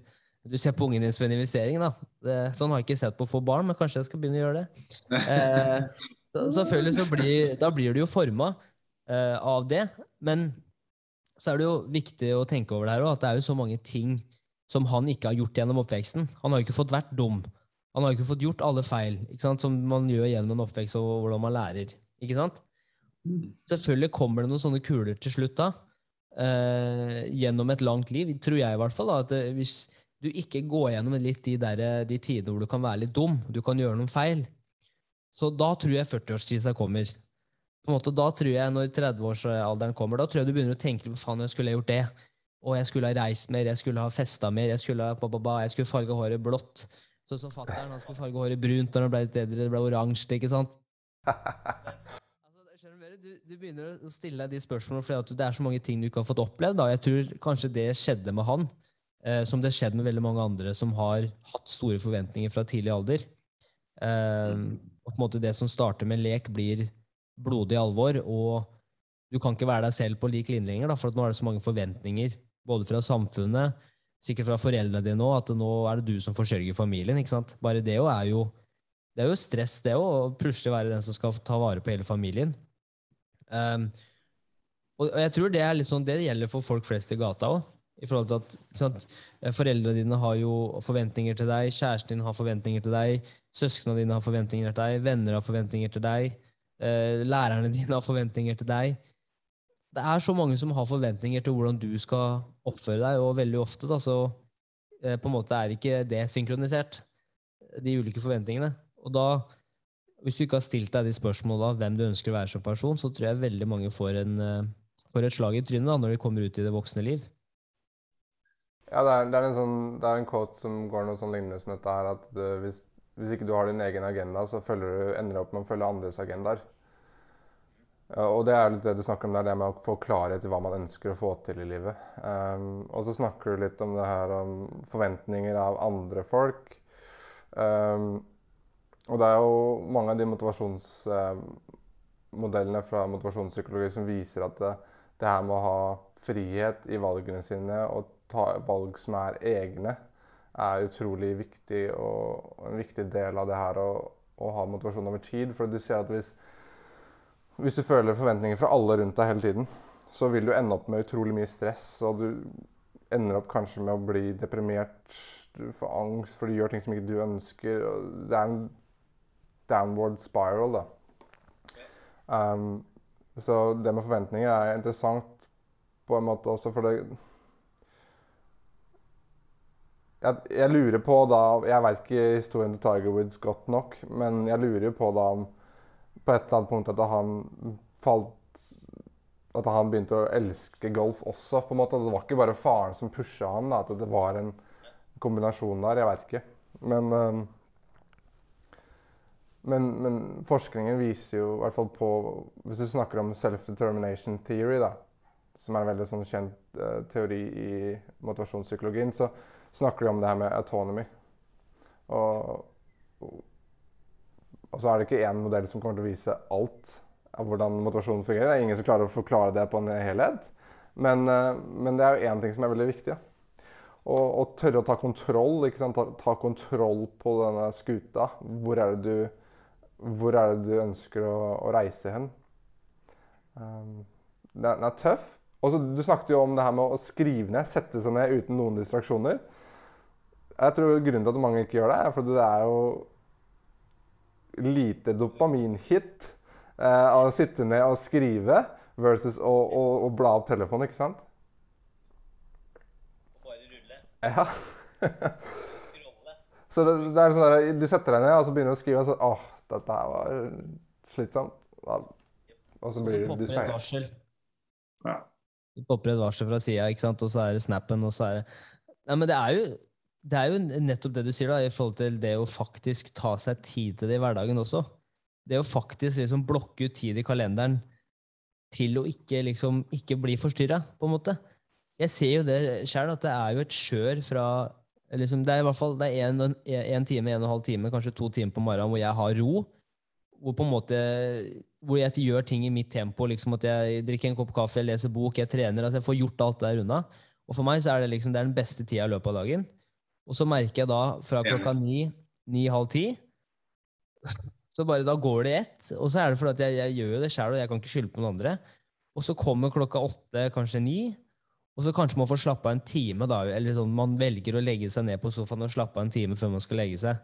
Du ser på ungen din som en investering. da. Det, sånn har jeg ikke sett på å få barn, men kanskje jeg skal begynne å gjøre det. Eh, selvfølgelig så blir, Da blir du jo forma eh, av det. Men så er det jo viktig å tenke over det her òg, at det er jo så mange ting som han ikke har gjort gjennom oppveksten. Han har jo ikke fått vært dum. Han har jo ikke fått gjort alle feil som man gjør gjennom en oppvekst, og hvordan man lærer. ikke sant? Selvfølgelig kommer det noen sånne kuler til slutt da. Eh, gjennom et langt liv, tror jeg i hvert fall. da, at eh, Hvis du ikke går gjennom litt de, der, de tidene hvor du kan være litt dum, du kan gjøre noen feil, så da tror jeg 40-årskrisa kommer. På en måte, Da tror jeg, når 30-årsalderen kommer, da tror jeg du begynner å tenke på faen, jeg skulle ha gjort det. Og jeg skulle ha reist mer, jeg skulle ha festa mer, jeg skulle ha ba, ba, ba, jeg skulle farge håret blått. Sånn som fatter'n, han skulle farge håret brunt når han ble litt eldre, det ble oransje, ikke sant? Altså, du, du, begynner å stille deg de spørsmålene fordi det er så mange ting du ikke har fått opplevd. Da. Jeg tror kanskje det skjedde med han eh, som det skjedde med veldig mange andre som har hatt store forventninger fra tidlig alder. Eh, og på en måte Det som starter med lek, blir blodig alvor, og du kan ikke være deg selv på lik linje lenger, da, for nå er det så mange forventninger, både fra samfunnet, sikkert fra foreldrene dine òg, at nå er det du som forsørger familien. ikke sant? Bare det òg er jo det er jo stress, det òg, å plutselig være den som skal ta vare på hele familien. Um, og jeg tror det er litt sånn, det gjelder for folk flest i gata òg. I forhold til at sant, eh, Foreldrene dine har jo forventninger til deg, kjæresten din har forventninger til deg, søsknene dine har forventninger til deg, venner har forventninger til deg, lærerne dine har forventninger til deg. Det er så mange som har forventninger til hvordan du skal oppføre deg, og veldig ofte da, så eh, på en måte er ikke det synkronisert, de ulike forventningene. Og da, hvis du ikke har stilt deg de spørsmålene hvem du ønsker å være som person, så tror jeg veldig mange får, en, får et slag i trynet da, når de kommer ut i det voksne liv. Ja, det er, det, er en sånn, det er en quote som går noe sånn lignende som dette her, at du, hvis, hvis, ikke du har din egen agenda, så du, ender du opp med å følge andres agendaer. Og det er litt det du snakker om der, det med å få klarhet i hva man ønsker å få til i livet. Um, og så snakker du litt om det her om forventninger av andre folk. Um, og det er jo mange av de motivasjonsmodellene fra motivasjonspsykologi som viser at det, det her med å ha frihet i valgene sine og ta valg som er egne, er utrolig viktig og en viktig del av det her å, å ha motivasjon over tid. For du ser at hvis, hvis du føler forventninger fra alle rundt deg hele tiden, så vil du ende opp med utrolig mye stress. Og du ender opp kanskje med å bli deprimert, du får angst for du gjør ting som ikke du ønsker. Det er en downward spiral, da. Um, så det med forventninger er interessant på en måte også, for det jeg, jeg, lurer på da Jeg veit ikke historien til Tiger Woods godt nok, men jeg lurer på da om på et eller annet punkt at han falt at han begynte å elske golf også. på en måte. Det var ikke bare faren som pusha han, da, at det var en kombinasjon der. Jeg veit ikke. Men, um, men, men, forskningen viser jo i hvert fall på Hvis du snakker om self-determination theory, da, som er en veldig sånn kjent uh, teori i motivasjonspsykologien, så snakker de om det her med autonomy. Og, og, så er det ikke én modell som kommer til å vise alt av hvordan motivasjonen fungerer. Det er ingen som klarer å forklare det på en helhet. Men, uh, men det er jo én ting som er veldig viktig. Og, og tørre å ta kontroll. Ta, ta, kontroll på denne skuta. Hvor er det du, er det du ønsker å, å reise hen? Um, den er tøff. Og så, Du snakket jo om det her med å skrive ned, sette seg ned uten noen distraksjoner. Jeg tror Grunnen til at mange ikke gjør det, er fordi det er jo lite dopaminhit eh, av å sitte ned og skrive versus å, å, å bla opp telefonen, ikke sant? Bare rulle. Ja. så det, det, er sånn der, Du setter deg ned og så begynner du å skrive, og så åh, dette her var slitsomt. Da, og så blir du distrahert. Ja. Det popper et varsel fra sida, og så er det snappen, og så er det Nei, men det er jo det er jo nettopp det du sier, da, i forhold til det å faktisk ta seg tid til det i hverdagen også. Det å faktisk liksom blokke ut tid i kalenderen til å ikke, liksom, ikke bli forstyrra, på en måte. Jeg ser jo det sjøl, at det er jo et skjør fra liksom, Det er i hvert fall det er en, en time, en og en halv time, kanskje to timer på morgenen hvor jeg har ro. Hvor på en måte hvor jeg gjør ting i mitt tempo. liksom At jeg drikker en kopp kaffe, jeg leser bok, jeg trener. altså Jeg får gjort alt der unna. Og for meg så er det liksom, det er den beste tida i løpet av dagen. Og så merker jeg da fra klokka ni, ni-halv ti Så bare da går det i ett. Og så er det fordi at jeg, jeg gjør jo det sjøl, og jeg kan ikke skylde på noen andre. Og så kommer klokka åtte, kanskje ni, og så kanskje man får slappe av en time, da. Eller sånn, man velger å legge seg ned på sofaen og slappe av en time før man skal legge seg.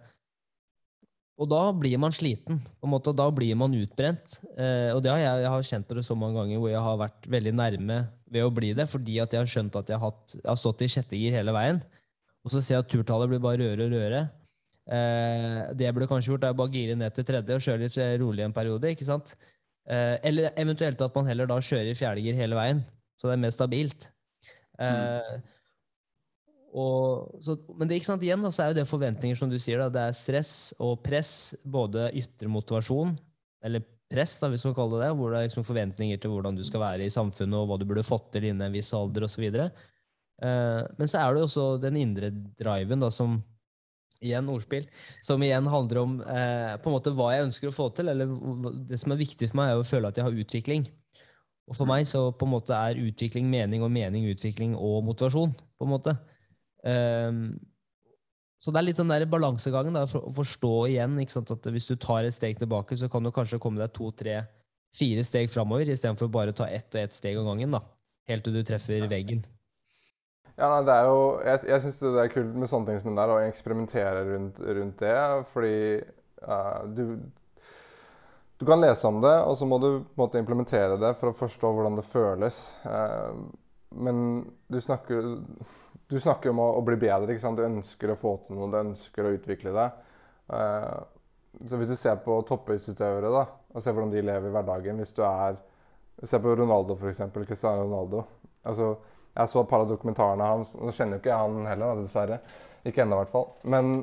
Og da blir man sliten. på en måte, Da blir man utbrent. Eh, og det har jeg, jeg har kjent på det så mange ganger hvor jeg har vært veldig nærme ved å bli det, fordi at jeg har skjønt at jeg har, hatt, jeg har stått i sjette gir hele veien. Og så ser jeg at turtallet blir bare rødere og rødere. Eh, det jeg burde kanskje gjort, er bare gire ned til tredje og kjøre litt rolig en periode. ikke sant? Eh, eller eventuelt at man heller da kjører i fjerdegir hele veien, så det er mer stabilt. Eh, og, så, men det, ikke sant, igjen da, så er jo det forventninger, som du sier. da, Det er stress og press, både ytre motivasjon, eller press, da, hvis man kaller det det, hvor det er liksom forventninger til hvordan du skal være i samfunnet, og hva du burde fått til innen en viss alder osv. Uh, men så er det også den indre driven, da, som igjen ordspill, som igjen handler om eh, på en måte hva jeg ønsker å få til. eller Det som er viktig for meg, er å føle at jeg har utvikling. Og for meg så på en måte er utvikling mening, og mening utvikling og motivasjon. på en måte. Um, så det er litt sånn der balansegangen da, for å forstå igjen ikke sant, at hvis du tar et steg tilbake, så kan du kanskje komme deg to, tre, fire steg framover, istedenfor bare å ta ett og ett steg om gangen. da, Helt til du treffer veggen. Ja, nei, det er jo, Jeg, jeg syns det er kult med sånne ting som det der, å eksperimentere rundt, rundt det. Fordi uh, du, du kan lese om det, og så må du måte implementere det for å forstå hvordan det føles. Uh, men du snakker, du snakker om å, å, bli bedre. ikke sant? Du ønsker å få til noe, du ønsker å utvikle det. Uh, så hvis du ser på toppidrettsutøvere da, og ser hvordan de lever i hverdagen Hvis du er ser på Ronaldo, f.eks. Cristiano Ronaldo. altså jeg så et par av dokumentarene hans. Nå kjenner jo ikke jeg han heller, dessverre. Ikke ennå, i hvert fall. Men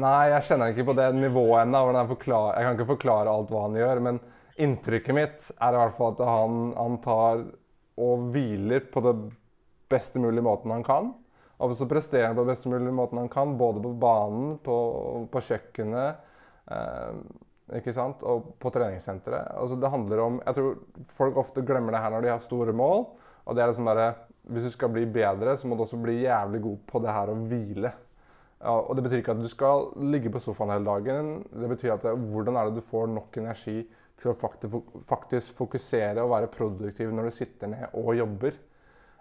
Nei, jeg kjenner ikke på det nivået ennå. Jeg, jeg kan ikke forklare alt hva han gjør. Men inntrykket mitt er i hvert fall at han, han tar og hviler på det beste mulige måten han kan. Og så presterer han på den beste mulige måten han kan, både på banen, på, på kjøkkenet eh, ikke sant? og på treningssenteret. Altså, det handler om Jeg tror folk ofte glemmer det her når de har store mål. Og det er liksom bare, Hvis du skal bli bedre, så må du også bli jævlig god på det her å hvile. Og Det betyr ikke at du skal ligge på sofaen hele dagen. Det betyr at det, hvordan er det du får nok energi til å faktisk fokusere og være produktiv når du sitter ned og jobber.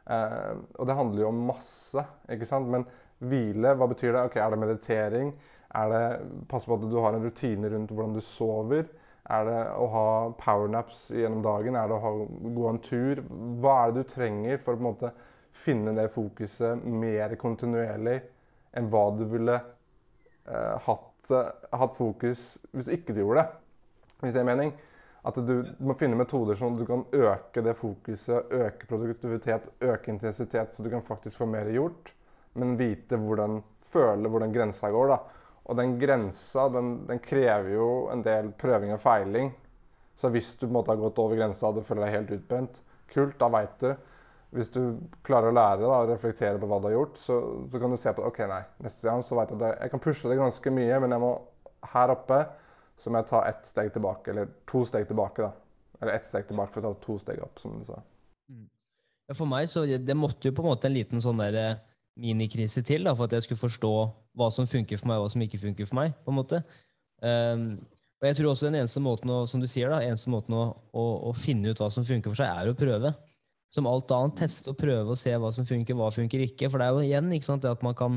Eh, og det handler jo om masse. ikke sant? Men hvile, hva betyr det? Ok, Er det meditering? Er det Passe på at du har en rutine rundt hvordan du sover? Er det å ha powernaps gjennom dagen? Er det å ha, gå en tur? Hva er det du trenger for å på en måte finne det fokuset mer kontinuerlig enn hva du ville eh, hatt, eh, hatt, fokus hvis ikke du gjorde det? Hvis det er mening. At du, må finne metoder som du kan øke det fokuset, øke produktivitet, øke intensitet, så du kan faktisk få mer gjort. Men vite hvordan føle hvordan grensa går. da. Og den grensa den, den krever jo en del prøving og feiling. Så hvis du på en måte har gått over grensa og du føler deg helt utbrent, kult, da veit du. Hvis du klarer å lære da, og reflektere på hva du har gjort, så, så kan du se på det. ok, nei, neste gang så vet jeg at jeg, kan pushe det ganske mye, men jeg må her oppe så må jeg ta ett steg tilbake, eller to steg tilbake. da. Eller ett steg tilbake for å ta to steg opp, som du sa. Ja, for meg så det måtte jo på en måte en liten sånn der eh, minikrise til da, for at jeg skulle forstå hva som funker for meg, og hva som ikke funker for meg. på en måte. Um, og jeg tror også den eneste måten å, som du sier da, eneste måten å, å, å, finne ut hva som funker for seg, er å prøve. Som alt annet, teste og prøve og se hva som funker, hva funker ikke. For det er jo igjen ikke sant, det at man kan,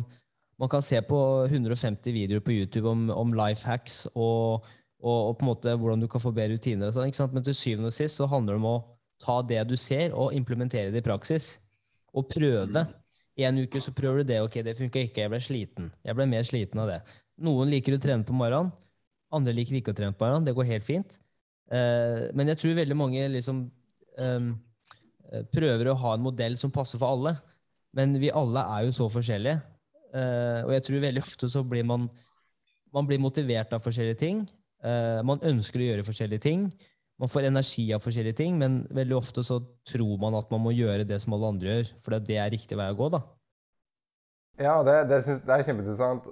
man kan se på 150 videoer på YouTube om, om life hacks og, og, og, på en måte hvordan du kan få bedre rutiner. og sånn, ikke sant? Men til syvende og sist så handler det om å ta det du ser, og implementere det i praksis. Og prøve. En uke så prøver du det. Ok, det funka ikke. Jeg ble sliten. Jeg ble mer sliten av det. Noen liker å trene på morgenen. Andre liker ikke å trene på morgenen. Det går helt fint. Uh, men jeg tror veldig mange liksom um, prøver å ha en modell som passer for alle. Men vi alle er jo så forskjellige. Uh, og jeg tror veldig ofte så blir man man blir motivert av forskjellige ting. Uh, man ønsker å gjøre forskjellige ting. Man får energi av forskjellige ting, men veldig ofte så tror man at man må gjøre det som alle andre gjør, for det er riktig vei å gå, da. Ja, det, det, synes, det er kjempeinteressant.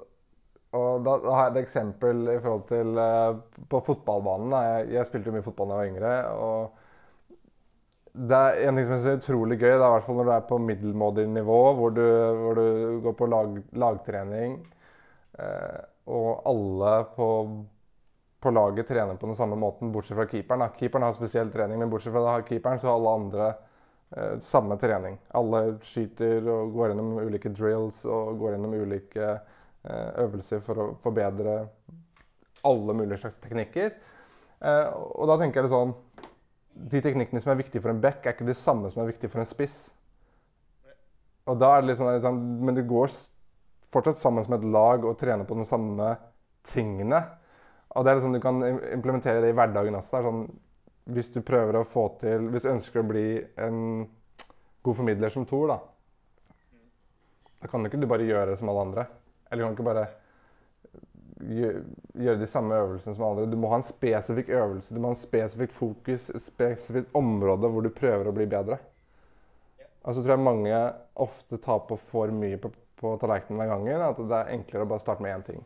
Og da, da, har jeg et eksempel i forhold til uh, på fotballbanen. Jeg, jeg, spilte jo mye fotball da jeg var yngre. og det er en ting som jeg synes er utrolig gøy, det er i hvert fall når du er på middelmådig nivå, hvor du, hvor du går på lag, lagtrening, uh, og alle på på laget trener på den samme måten, bortsett fra keeperen. Da. Keeperen har spesiell trening, men bortsett fra keeperen så har alle andre eh, samme trening. Alle skyter og går gjennom ulike drills og går gjennom ulike eh, øvelser for å forbedre alle mulige slags teknikker. Eh, og da tenker jeg det sånn De teknikkene som er viktige for en back, er ikke de samme som er viktige for en spiss. Og da er det sånn, liksom, Men du går fortsatt sammen som et lag og trener på de samme tingene. Og det er liksom, Du kan implementere det i hverdagen også. Sånn, hvis du prøver å få til, hvis du ønsker å bli en god formidler som Thor, da, da kan du ikke du bare gjøre som alle andre. Eller kan du ikke bare gjøre de samme øvelsene som alle andre. Du må ha en spesifikk øvelse, du må ha en spesifikt fokus, et spesifikt område hvor du prøver å bli bedre. Altså tror jeg mange ofte tar på for mye på, på tallerkenen den gangen. At det er enklere å bare starte med én ting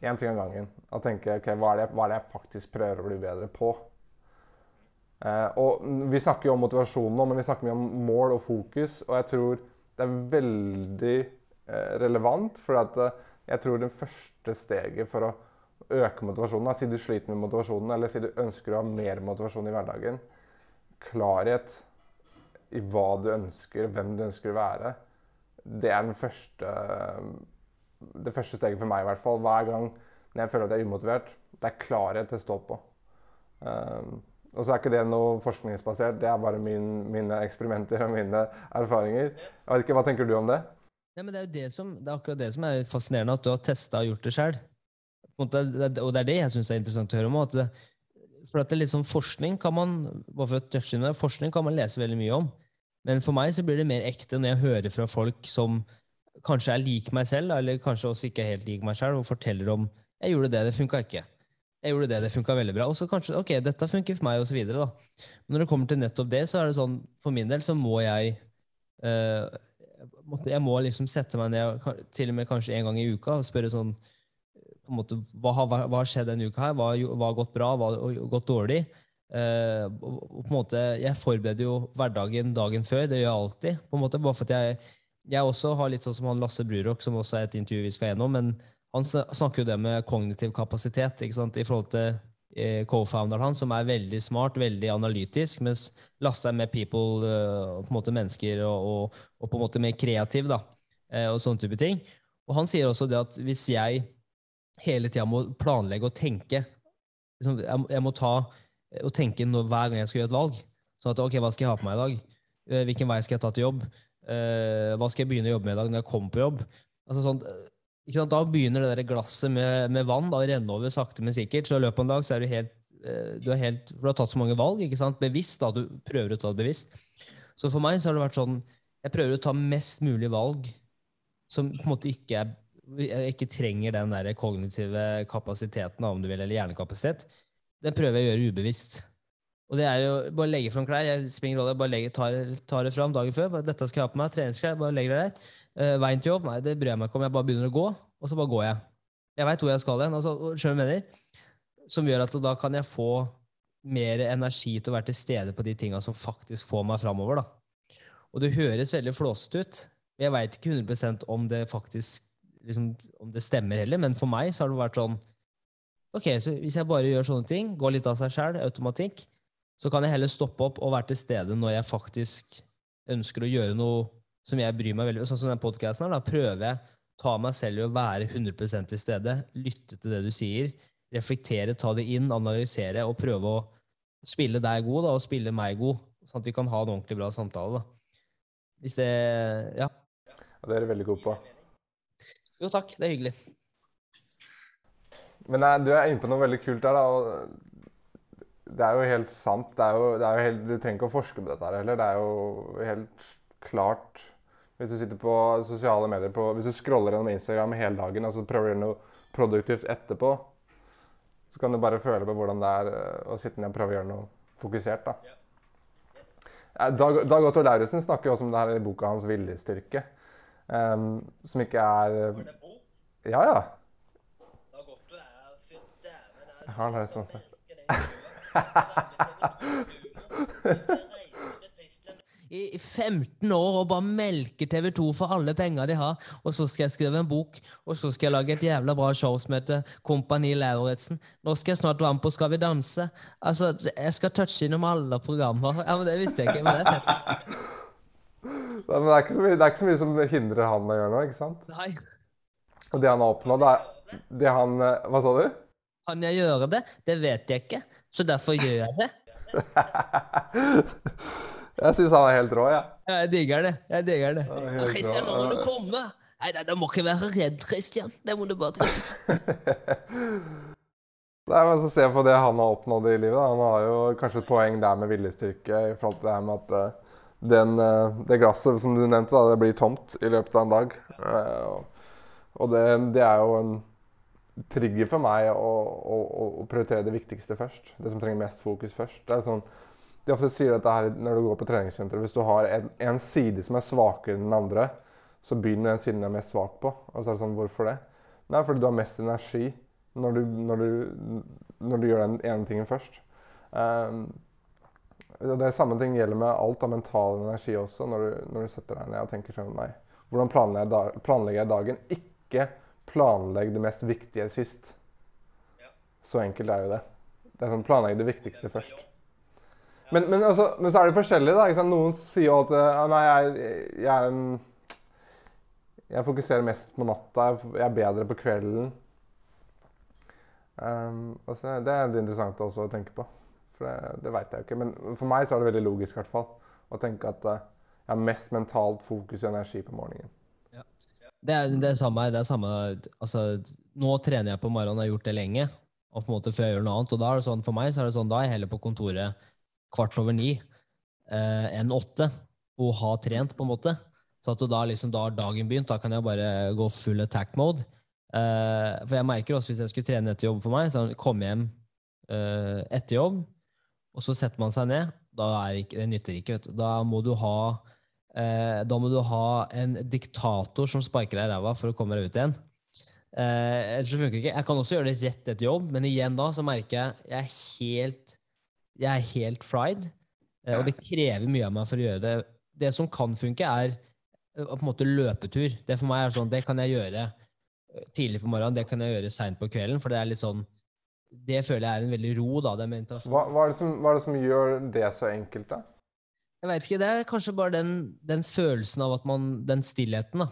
én ting av gangen. Og tenke ok, hva er, det, hva er, det, jeg faktisk prøver å bli bedre på? Eh, og Vi snakker jo om motivasjon nå, men vi snakker mye om mål og fokus. Og jeg tror det er veldig eh, relevant. For at, eh, jeg tror det første steget for å øke motivasjonen Si du sliter med motivasjonen, eller si du ønsker å ha mer motivasjon i hverdagen. Klarhet i hva du ønsker, hvem du ønsker å være. Det er den første det første steget for meg, i hvert fall, hver gang når jeg føler at jeg er umotivert, det er klarhet til å stå på. Um, og så er ikke det noe forskningsbasert, det er bare min, mine eksperimenter og mine erfaringer. Jeg vet ikke, Hva tenker du om det? Ja, men det, er jo det, som, det er akkurat det som er fascinerende, at du har testa og gjort det sjøl. Og det er det jeg syns er interessant å høre om. At det, for at det er litt sånn forskning kan man bare for å inn forskning kan man lese veldig mye om. Men for meg så blir det mer ekte når jeg hører fra folk som kanskje er lik meg selv, eller kanskje også ikke helt lik meg selv, og forteller om 'jeg gjorde det, det funka ikke'. Jeg gjorde det, det funka veldig bra. Og så kanskje 'ok, dette funker for meg', osv. Men når det kommer til nettopp det, så er det sånn for min del så må jeg uh, Jeg må liksom sette meg ned til og med kanskje en gang i uka og spørre sånn på en måte, hva har, hva har skjedd denne uka her? Hva, har gått bra? Hva har gått dårlig? Uh, og på en måte, Jeg forbereder jo hverdagen dagen før. Det gjør jeg alltid. på en måte, Bare for at jeg jeg også har litt sånn som han Lasse Brurok, som også er et intervju vi skal gjennom. Men han snakker jo det med kognitiv kapasitet i forhold til eh, co-founderen hans, som er veldig smart, veldig analytisk, mens Lasse er mer people, uh, på en måte mennesker, og, og, og, på en måte mer kreativ, da, uh, og sånne type ting. Og han sier også det at hvis jeg hele tida må planlegge og tenke liksom, jeg, jeg, må ta og tenke når, hver gang jeg skal gjøre et valg. Sånn at ok, hva skal jeg ha på meg i dag? Hvilken vei skal jeg ta til jobb? Uh, hva skal jeg begynne å jobbe med i dag når jeg kommer på jobb? Altså sånn, Da begynner det der glasset med, med vann da, renne over sakte, men sikkert. Så i løpet av en dag så er du helt eh, du, er helt, for du har tatt så mange valg, ikke sant? bevisst. da, Du prøver å ta det bevisst. Så for meg så har det vært sånn Jeg prøver å ta mest mulig valg som på en måte ikke, er, jeg ikke trenger den der kognitive kapasiteten, om du vil, eller hjernekapasitet. Den prøver jeg å gjøre ubevisst. Og det er jo bare legge fram klær. Jeg springer rolle, bare legger, tar, tar det fram dagen før. Dette skal jeg ha på meg. Treningsklær. Bare legger det der. Uh, veien til jobb? Nei, det bryr jeg meg ikke om. Jeg bare begynner å gå, og så bare går jeg. Jeg veit hvor jeg skal hen. og så- skjønner mener? Som gjør at da kan jeg få mer energi til å være til stede på de tinga som faktisk får meg framover. Da. Og det høres veldig flåsete ut. Jeg veit ikke 100% om det faktisk liksom, om det stemmer heller, men for meg så har det vært sånn Ok, så hvis jeg bare gjør sånne ting, går litt av seg sjæl, automatikk, så kan jeg heller stoppe opp og være til stede når jeg faktisk ønsker å gjøre noe som jeg bryr meg veldig om. Sånn som den podkasten her, da prøver jeg ta meg selv i å være 100% til stede, lytte til det du sier, reflektere, ta det inn, analysere og prøve å spille deg god da, og spille meg god, sånn at vi kan ha en ordentlig bra samtale. da. Hvis det Ja. Det er dere veldig gode på. Jo, takk. Det er hyggelig. Men nei, du er inne på noe veldig kult der, da. og Det er jo helt sant. Det er jo, det er jo helt, du trenger ikke å forske på dette her heller. Det er jo helt klart Hvis du sitter på sosiale medier på, Hvis du scroller gjennom Instagram hele dagen og så prøver å gjøre noe produktivt etterpå, så kan du bare føle på hvordan det er eh, å sitte ned og prøve å gjøre noe fokusert. da. Dag, Dag Otto Lauritzen snakker jo også om det her i boka hans 'Viljestyrke', Um, som ikke er eh, Ja, ja. Jeg har den her sånn sett. I i 15 år og bare melke TV 2 for alle penger de har, og så skal jeg skrive en bok, og så skal jeg lage et jævla bra show som heter Kompani Lauritzen. Nå skal jeg snart være med på Skal vi danse. Altså, jeg skal touche innom alle programmer. Ja, men Det visste jeg ikke, men det er fett. Nei, Men det er, ikke så mye, det er ikke så mye som hindrer han å gjøre noe, ikke sant? Nei. Og det han har oppnådd, er det han eh, Hva sa du? Kan jeg gjøre det? Det vet jeg ikke, så derfor gjør jeg det. Jeg syns han er helt rå, jeg. Ja, jeg digger det. Jeg digger det. Ja, Christian, nå må du komme! Nei, nei, du må ikke være redd, Christian. Det må du bare tenke. Nei, men så ser jeg på det han har oppnådd i livet. da. Han har jo kanskje et poeng der med viljestyrke i forhold til det her med at eh, den, eh, det glasset som du nevnte, da, det blir tomt i løpet av en dag. Eh, og det, det er jo en trigger for meg å, å, å- prioritere det viktigste først. Det som trenger mest fokus først. Det er sånn, de ofte sier dette her når du går på treningssenteret. Hvis du har en, en side som er svakere enn den andre, så begynn med den siden du er mest svak på. Og så er det sånn, hvorfor det? Nei, fordi du har mest energi når du, når du, når du gjør den ene tingen først. Um, det samme ting gjelder med alt av mental energi også, når du, når du setter deg ned og tenker sånn Nei, hvordan planlegger jeg, da, planlegger jeg dagen? Ikke planlegg det mest viktige sist. Så enkelt er jo det. Det er sånn planlegg det viktigste først. Men, men, altså, men så er det forskjellig, da. Noen sier jo at ja, nei, jeg, jeg er en Jeg fokuserer mest på natta. Jeg jeg er bedre på kvelden. Um, altså, det er litt interessant også å tenke på. For det, det veit jeg jo ikke. Men for meg så er det veldig logisk i hvert fall, å tenke at eh, jeg har mest mentalt fokus og energi på morgenen. Det er det er samme, det er samme altså, Nå trener jeg på morgenen, jeg har gjort det lenge, og på en måte før jeg gjør noe annet. Og da er det sånn, for meg så er det sånn, da er jeg heller på kontoret kvart over ni eh, enn åtte, og har trent, på en måte. Så at da, liksom, da har dagen begynt, da kan jeg bare gå full attack mode. Eh, for jeg merker også, hvis jeg skulle trene etter jobb for meg, så komme hjem eh, etter jobb, og så setter man seg ned, da er ikke, det nytter ikke, vet. Da må du ha Eh, da må du ha en diktator som sparker deg i ræva for å komme deg ut igjen. Eh, ellers funker det ikke. Jeg kan også gjøre det rett etter jobb, men igjen da så merker jeg jeg er helt, jeg er helt fried. Eh, og det krever mye av meg for å gjøre det. Det som kan funke, er eh, på en måte løpetur. Det for meg er sånn, det kan jeg gjøre tidlig på morgenen, det kan jeg gjøre seint på kvelden, for det er litt sånn Det føler jeg er en veldig ro, da. Det er meditasjon. Hva, hva, er det som, hva er det som gjør det så enkelt, da? Jeg vet ikke, det er kanskje bare den, den følelsen av at man Den stillheten, da.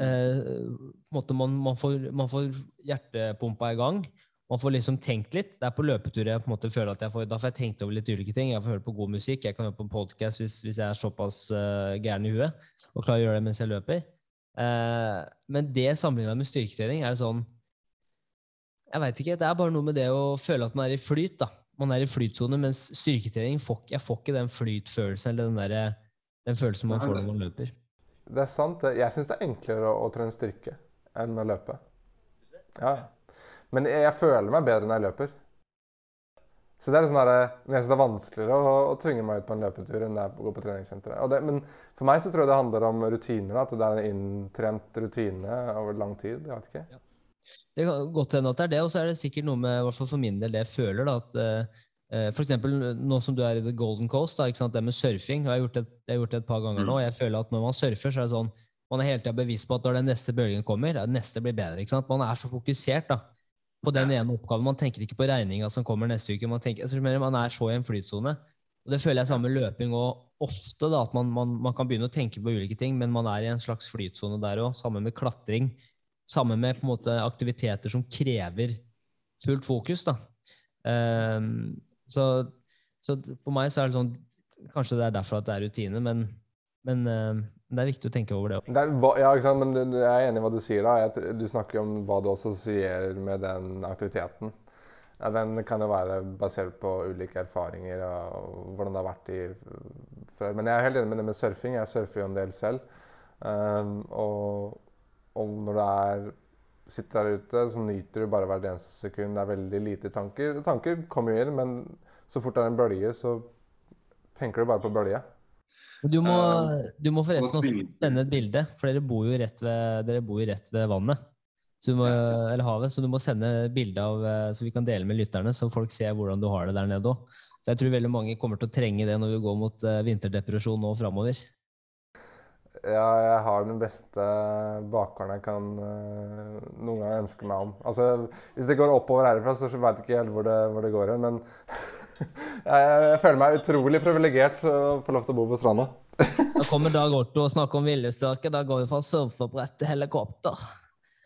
Eh, en måte man, man, får, man får hjertepumpa i gang. Man får liksom tenkt litt. Det er på løpetur jeg på en måte føler at jeg får Da får jeg tenkt over litt ulike ting. Jeg får høre på god musikk, jeg kan høre på podcast hvis, hvis jeg er såpass uh, gæren i huet og klarer å gjøre det mens jeg løper. Eh, men det sammenligna med styrketrening er det sånn Jeg veit ikke. Det er bare noe med det å føle at man er i flyt. da. Man er i flytsone, mens styrketrening får, jeg får ikke den flytfølelsen eller den, der, den følelsen man får når man løper. Det er sant. Jeg syns det er enklere å, å trene styrke enn å løpe. Ja. Men jeg, jeg føler meg bedre når jeg løper. Så det er litt sånn der, Men jeg synes det er vanskeligere å, å tvinge meg ut på en løpetur enn det er å gå på treningssenteret. Men for meg så tror jeg det handler om rutiner. At det er en inntrent rutine over lang tid. Jeg vet ikke. Det kan godt hende at det er det, og så er det sikkert noe med, i hvert fall for min del, det jeg føler, da, at eh, eh, for eksempel nå som du er i The Golden Coast, da, det med surfing, jeg har gjort det, jeg har gjort det et par ganger nå, og jeg føler at når man surfer, så er det sånn, man er hele tiden bevisst på at når den neste bølgen kommer, den neste blir bedre, ikke sant? Man er så fokusert da, på den ene oppgaven, man tenker ikke på regninga som kommer neste uke, man, tenker, jeg man er så i en flytsone, og det føler jeg samme løping, og ofte da, at man, man, man kan begynne å tenke på ulike ting, men man er i en slags flytsone der òg. sammen med klatring, sammen med på en måte aktiviteter som krever fullt fokus. Ehm, så, så for meg så er det sånn Kanskje det er derfor at det er rutine, men, men ehm, det er viktig å tenke over det òg. Ja, ikke sant? Men jeg er enig i hva du sier. da. Jeg, du snakker om hva du assosierer med den aktiviteten. Ja, den kan jo være basert på ulike erfaringer og hvordan det har vært i før. Men jeg er helt enig med det med surfing. Jeg surfer jo en del selv. Um, og, og når du er, sitter der ute, så nyter du bare hvert eneste sekund. Det er veldig lite tanker. Tanker kommer jo inn, men så fort det er en bølge, så tenker du bare på bølge. Du må, Eh, du må forresten også sende et bilde, for dere bor jo rett ved, dere bor jo rett ved vannet. Så du må, eller havet, så du må sende bilde av eh, så vi kan dele med lytterne, så folk ser hvordan du har det der nede òg. For jeg tror veldig mange kommer til å trenge det når vi går mot eh, vinterdepresjon nå framover. Ja, jeg har den beste bakeren jeg kan eh, noen gang ønske meg om. Altså, Hvis det går oppover herfra, så veit ikke helt hvor det, hvor det går hen. Men jeg, jeg føler meg utrolig privilegert å få lov til å bo på stranda. Da kommer Dag Otto og snakker om viljestyrke. Da går vi fra surfebrett til helikopter.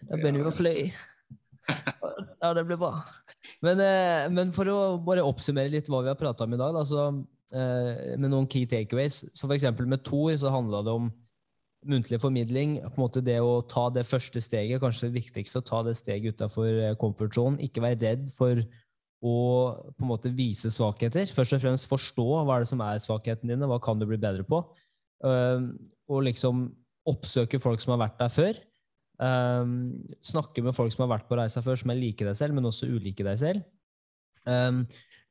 Da begynner vi å fly. Ja, det blir bra. Men, eh, men for å bare oppsummere litt hva vi har prata om i dag, da, så, eh, med noen key takeaways. Så for med Thor så handla det om muntlig formidling. på en måte Det å ta det første steget, kanskje det viktigste, å ta det steget utafor komfortsonen. Ikke være redd for å på en måte vise svakheter. Først og fremst forstå hva er det som er svakhetene dine, hva kan du bli bedre på. Um, og liksom oppsøke folk som har vært der før. Um, snakke med folk som har vært på reisa før, som er like deg selv, men også ulike deg selv. Um?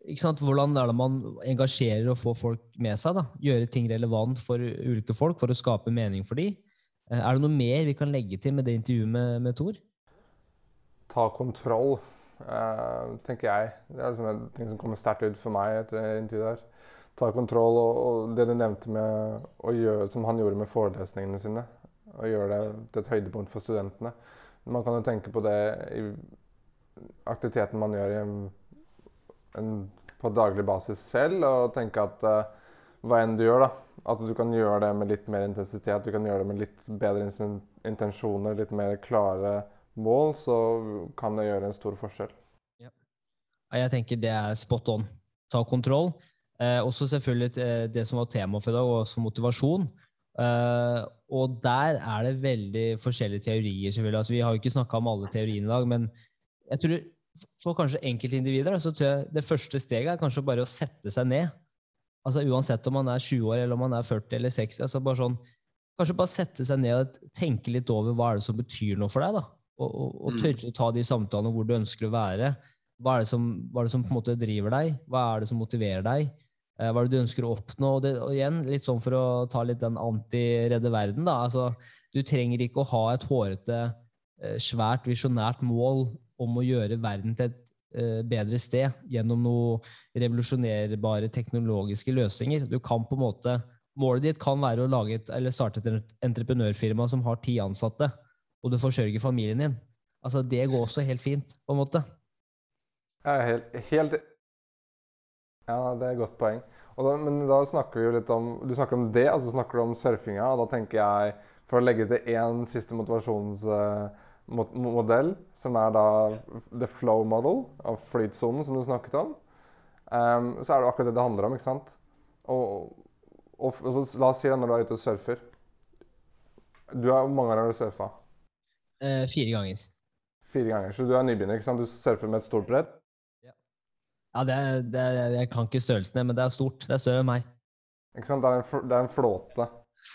Hvordan er det man engasjerer og får folk med seg? da? Gjøre ting relevant for ulike folk for å skape mening for dem. Er det noe mer vi kan legge til med det intervjuet med, med Tor? Ta kontroll, eh, tenker jeg. Det er liksom en ting som kommer sterkt ut for meg etter det intervjuet der. Ta kontroll, og, og det du nevnte med å gjøre, som han gjorde med forelesningene sine. Å gjøre det til et høydepunkt for studentene. Man kan jo tenke på det i aktiviteten man gjør i en, på daglig basis selv, og tenke at uh, hva enn du gjør, da, at du kan gjøre det med litt mer intensitet, du kan gjøre det med litt bedre intensjoner, litt mer klare mål, så kan det gjøre en stor forskjell. Ja, Jeg tenker det er spot on. Ta kontroll. Eh, også selvfølgelig eh, det som var tema for i dag, også motivasjon. Uh, og der er det veldig forskjellige teorier. selvfølgelig. Altså, vi har jo ikke snakka om alle teoriene i dag, men jeg tror for kanskje enkeltindivider så tror jeg det første steget er kanskje bare å sette seg ned. Altså Uansett om man er 20 år eller om man er 40 eller 60. altså bare sånn, Kanskje bare sette seg ned og tenke litt over hva er det som betyr noe for deg. da, Og, og, og Mm. tørre å ta de samtalene hvor du ønsker å være. Hva er det som, hva er det som på en måte driver deg? Hva er det som motiverer deg? Eh, Hva er det du ønsker å oppnå? Og, det, og igjen, litt sånn for å ta litt den anti-redde verden, da. Altså, du trenger ikke å ha et hårete, eh, svært, visjonært mål om å gjøre verden til et eh, bedre sted gjennom noen revolusjonerbare teknologiske løsninger. Du kan på en måte Målet ditt kan være å lage et, eller starte et entreprenørfirma som har ti ansatte, og du forsørger familien din. Altså, det går også helt fint, på en måte. Jeg er helt, helt Ja, det er et godt poeng. Da, men da snakker vi jo litt om Du snakker om det, altså snakker du om surfinga. Og da tenker jeg, for å legge til én siste motivasjonsmodell, som er da the flow model av flytsonen, som du snakket om, um, så er det akkurat det det handler om, ikke sant? Og, og, og så, la oss si det når du er ute og surfer. Du er, Hvor mange ganger har du surfa? Eh, fire ganger. fire ganger. Så du er nybegynner, ikke sant? Du surfer med et stort brett. Ja, det er, det er, jeg kan ikke størrelsene, men det er stort. Det er større enn meg. Ikke sant? Det er en, det er en flåte.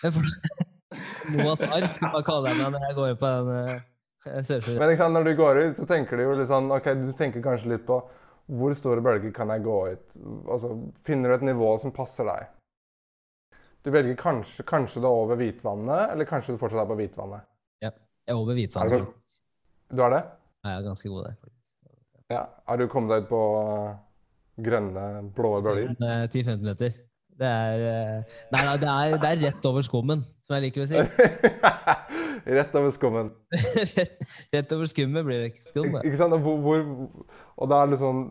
Noahs ark, hva kaller jeg meg når jeg går på den surfer? Men sant, når du går ut, så tenker du jo litt sånn Ok, du tenker kanskje litt på hvor store bølger kan jeg gå ut? Altså, finner du et nivå som passer deg? Du velger kanskje, kanskje du er over hvitvannet, eller kanskje du fortsatt er på hvitvannet. Ja, Jeg er over Er du, hvitvannet. du er det? Ja, jeg er ganske god der. Ja. Har du kommet deg ut på uh, grønne, blå bølger? Eh, 10-15 meter. Det er eh, Nei, nei det, er, det er rett over skummen, som jeg liker å si. Rett over skummen. rett, rett over skummet blir det ikke skum. Ikke, Ikke sant? Og, hvor, hvor, og det er litt sånn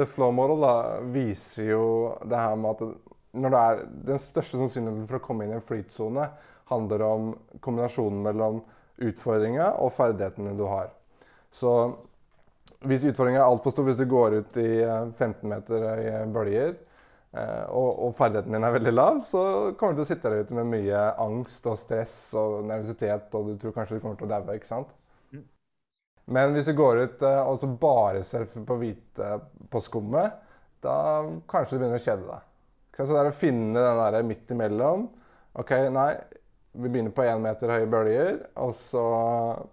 The flow model da, viser jo det her med at når det er, den største sannsynligheten for å komme inn i en flytsone handler om kombinasjonen mellom utfordringa og ferdighetene du har. Så hvis utfordringa er altfor stor, hvis du går ut i eh, 15 meter i bølger, eh, og, og ferdigheten din er veldig lav, så kommer du til å sitte der ute med mye angst og stress og nervøsitet, og du tror kanskje du kommer til å daue. ikke sant? Men hvis du går ut eh, og så bare surfer på hvite på skummet, da kanskje du begynner å kjede deg. Så det er å finne den der midt imellom. OK, nei, vi begynner på én meter høye bølger, og så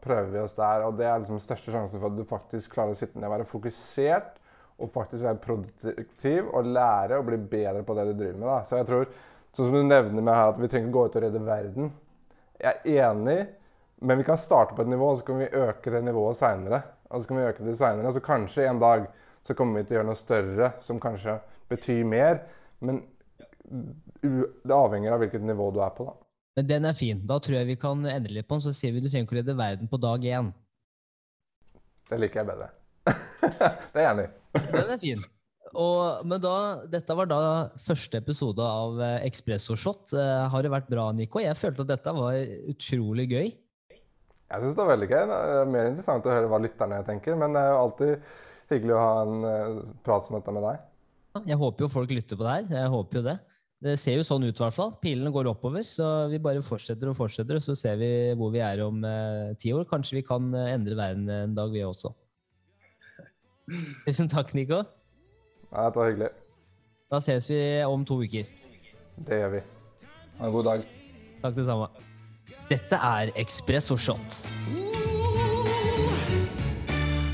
prøver vi oss der. Og det er liksom den største sjansen for at du faktisk klarer å sitte ned og være fokusert og faktisk være produktiv og lære og bli bedre på det du driver med. Da. Så jeg tror, sånn som du nevner med her, at vi trenger ikke gå ut og redde verden. Jeg er enig, men vi kan starte på et nivå, og så kan vi øke det nivået seinere. Og så kan vi øke det senere, så kanskje en dag så kommer vi til å gjøre noe større som kanskje betyr mer. Men det avhenger av hvilket nivå du er på, da. Men den er fin. Da tror jeg vi kan endre litt på den. Så sier vi du trenger ikke å redde verden på dag én. Det liker jeg bedre. det er jeg enig i. Den er fin. Og, men da, dette var da første episode av Expresso Espresso Shot. Eh, har det vært bra, Nico? Jeg følte at dette var utrolig gøy. Jeg syns det var veldig gøy. Det er mer interessant å høre hva lytterne tenker. Men det er jo alltid hyggelig å ha en eh, prat som dette med deg. Jeg håper jo folk lytter på det her. Jeg håper jo det. Det ser jo sånn ut, i hvert fall. Pilene går oppover, så vi bare fortsetter og fortsetter, og så ser vi hvor vi er om eh, ti år. Kanskje vi kan eh, endre verden en dag, vi også. Tusen takk, Nico. Ja, det var hyggelig. Da ses vi om to uker. Det gjør vi. Ha en god dag. Takk det samme. Dette er Espresso Shot.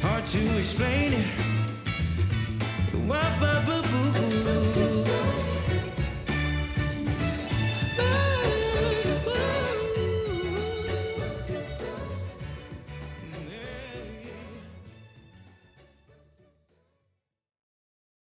Hard to explain it.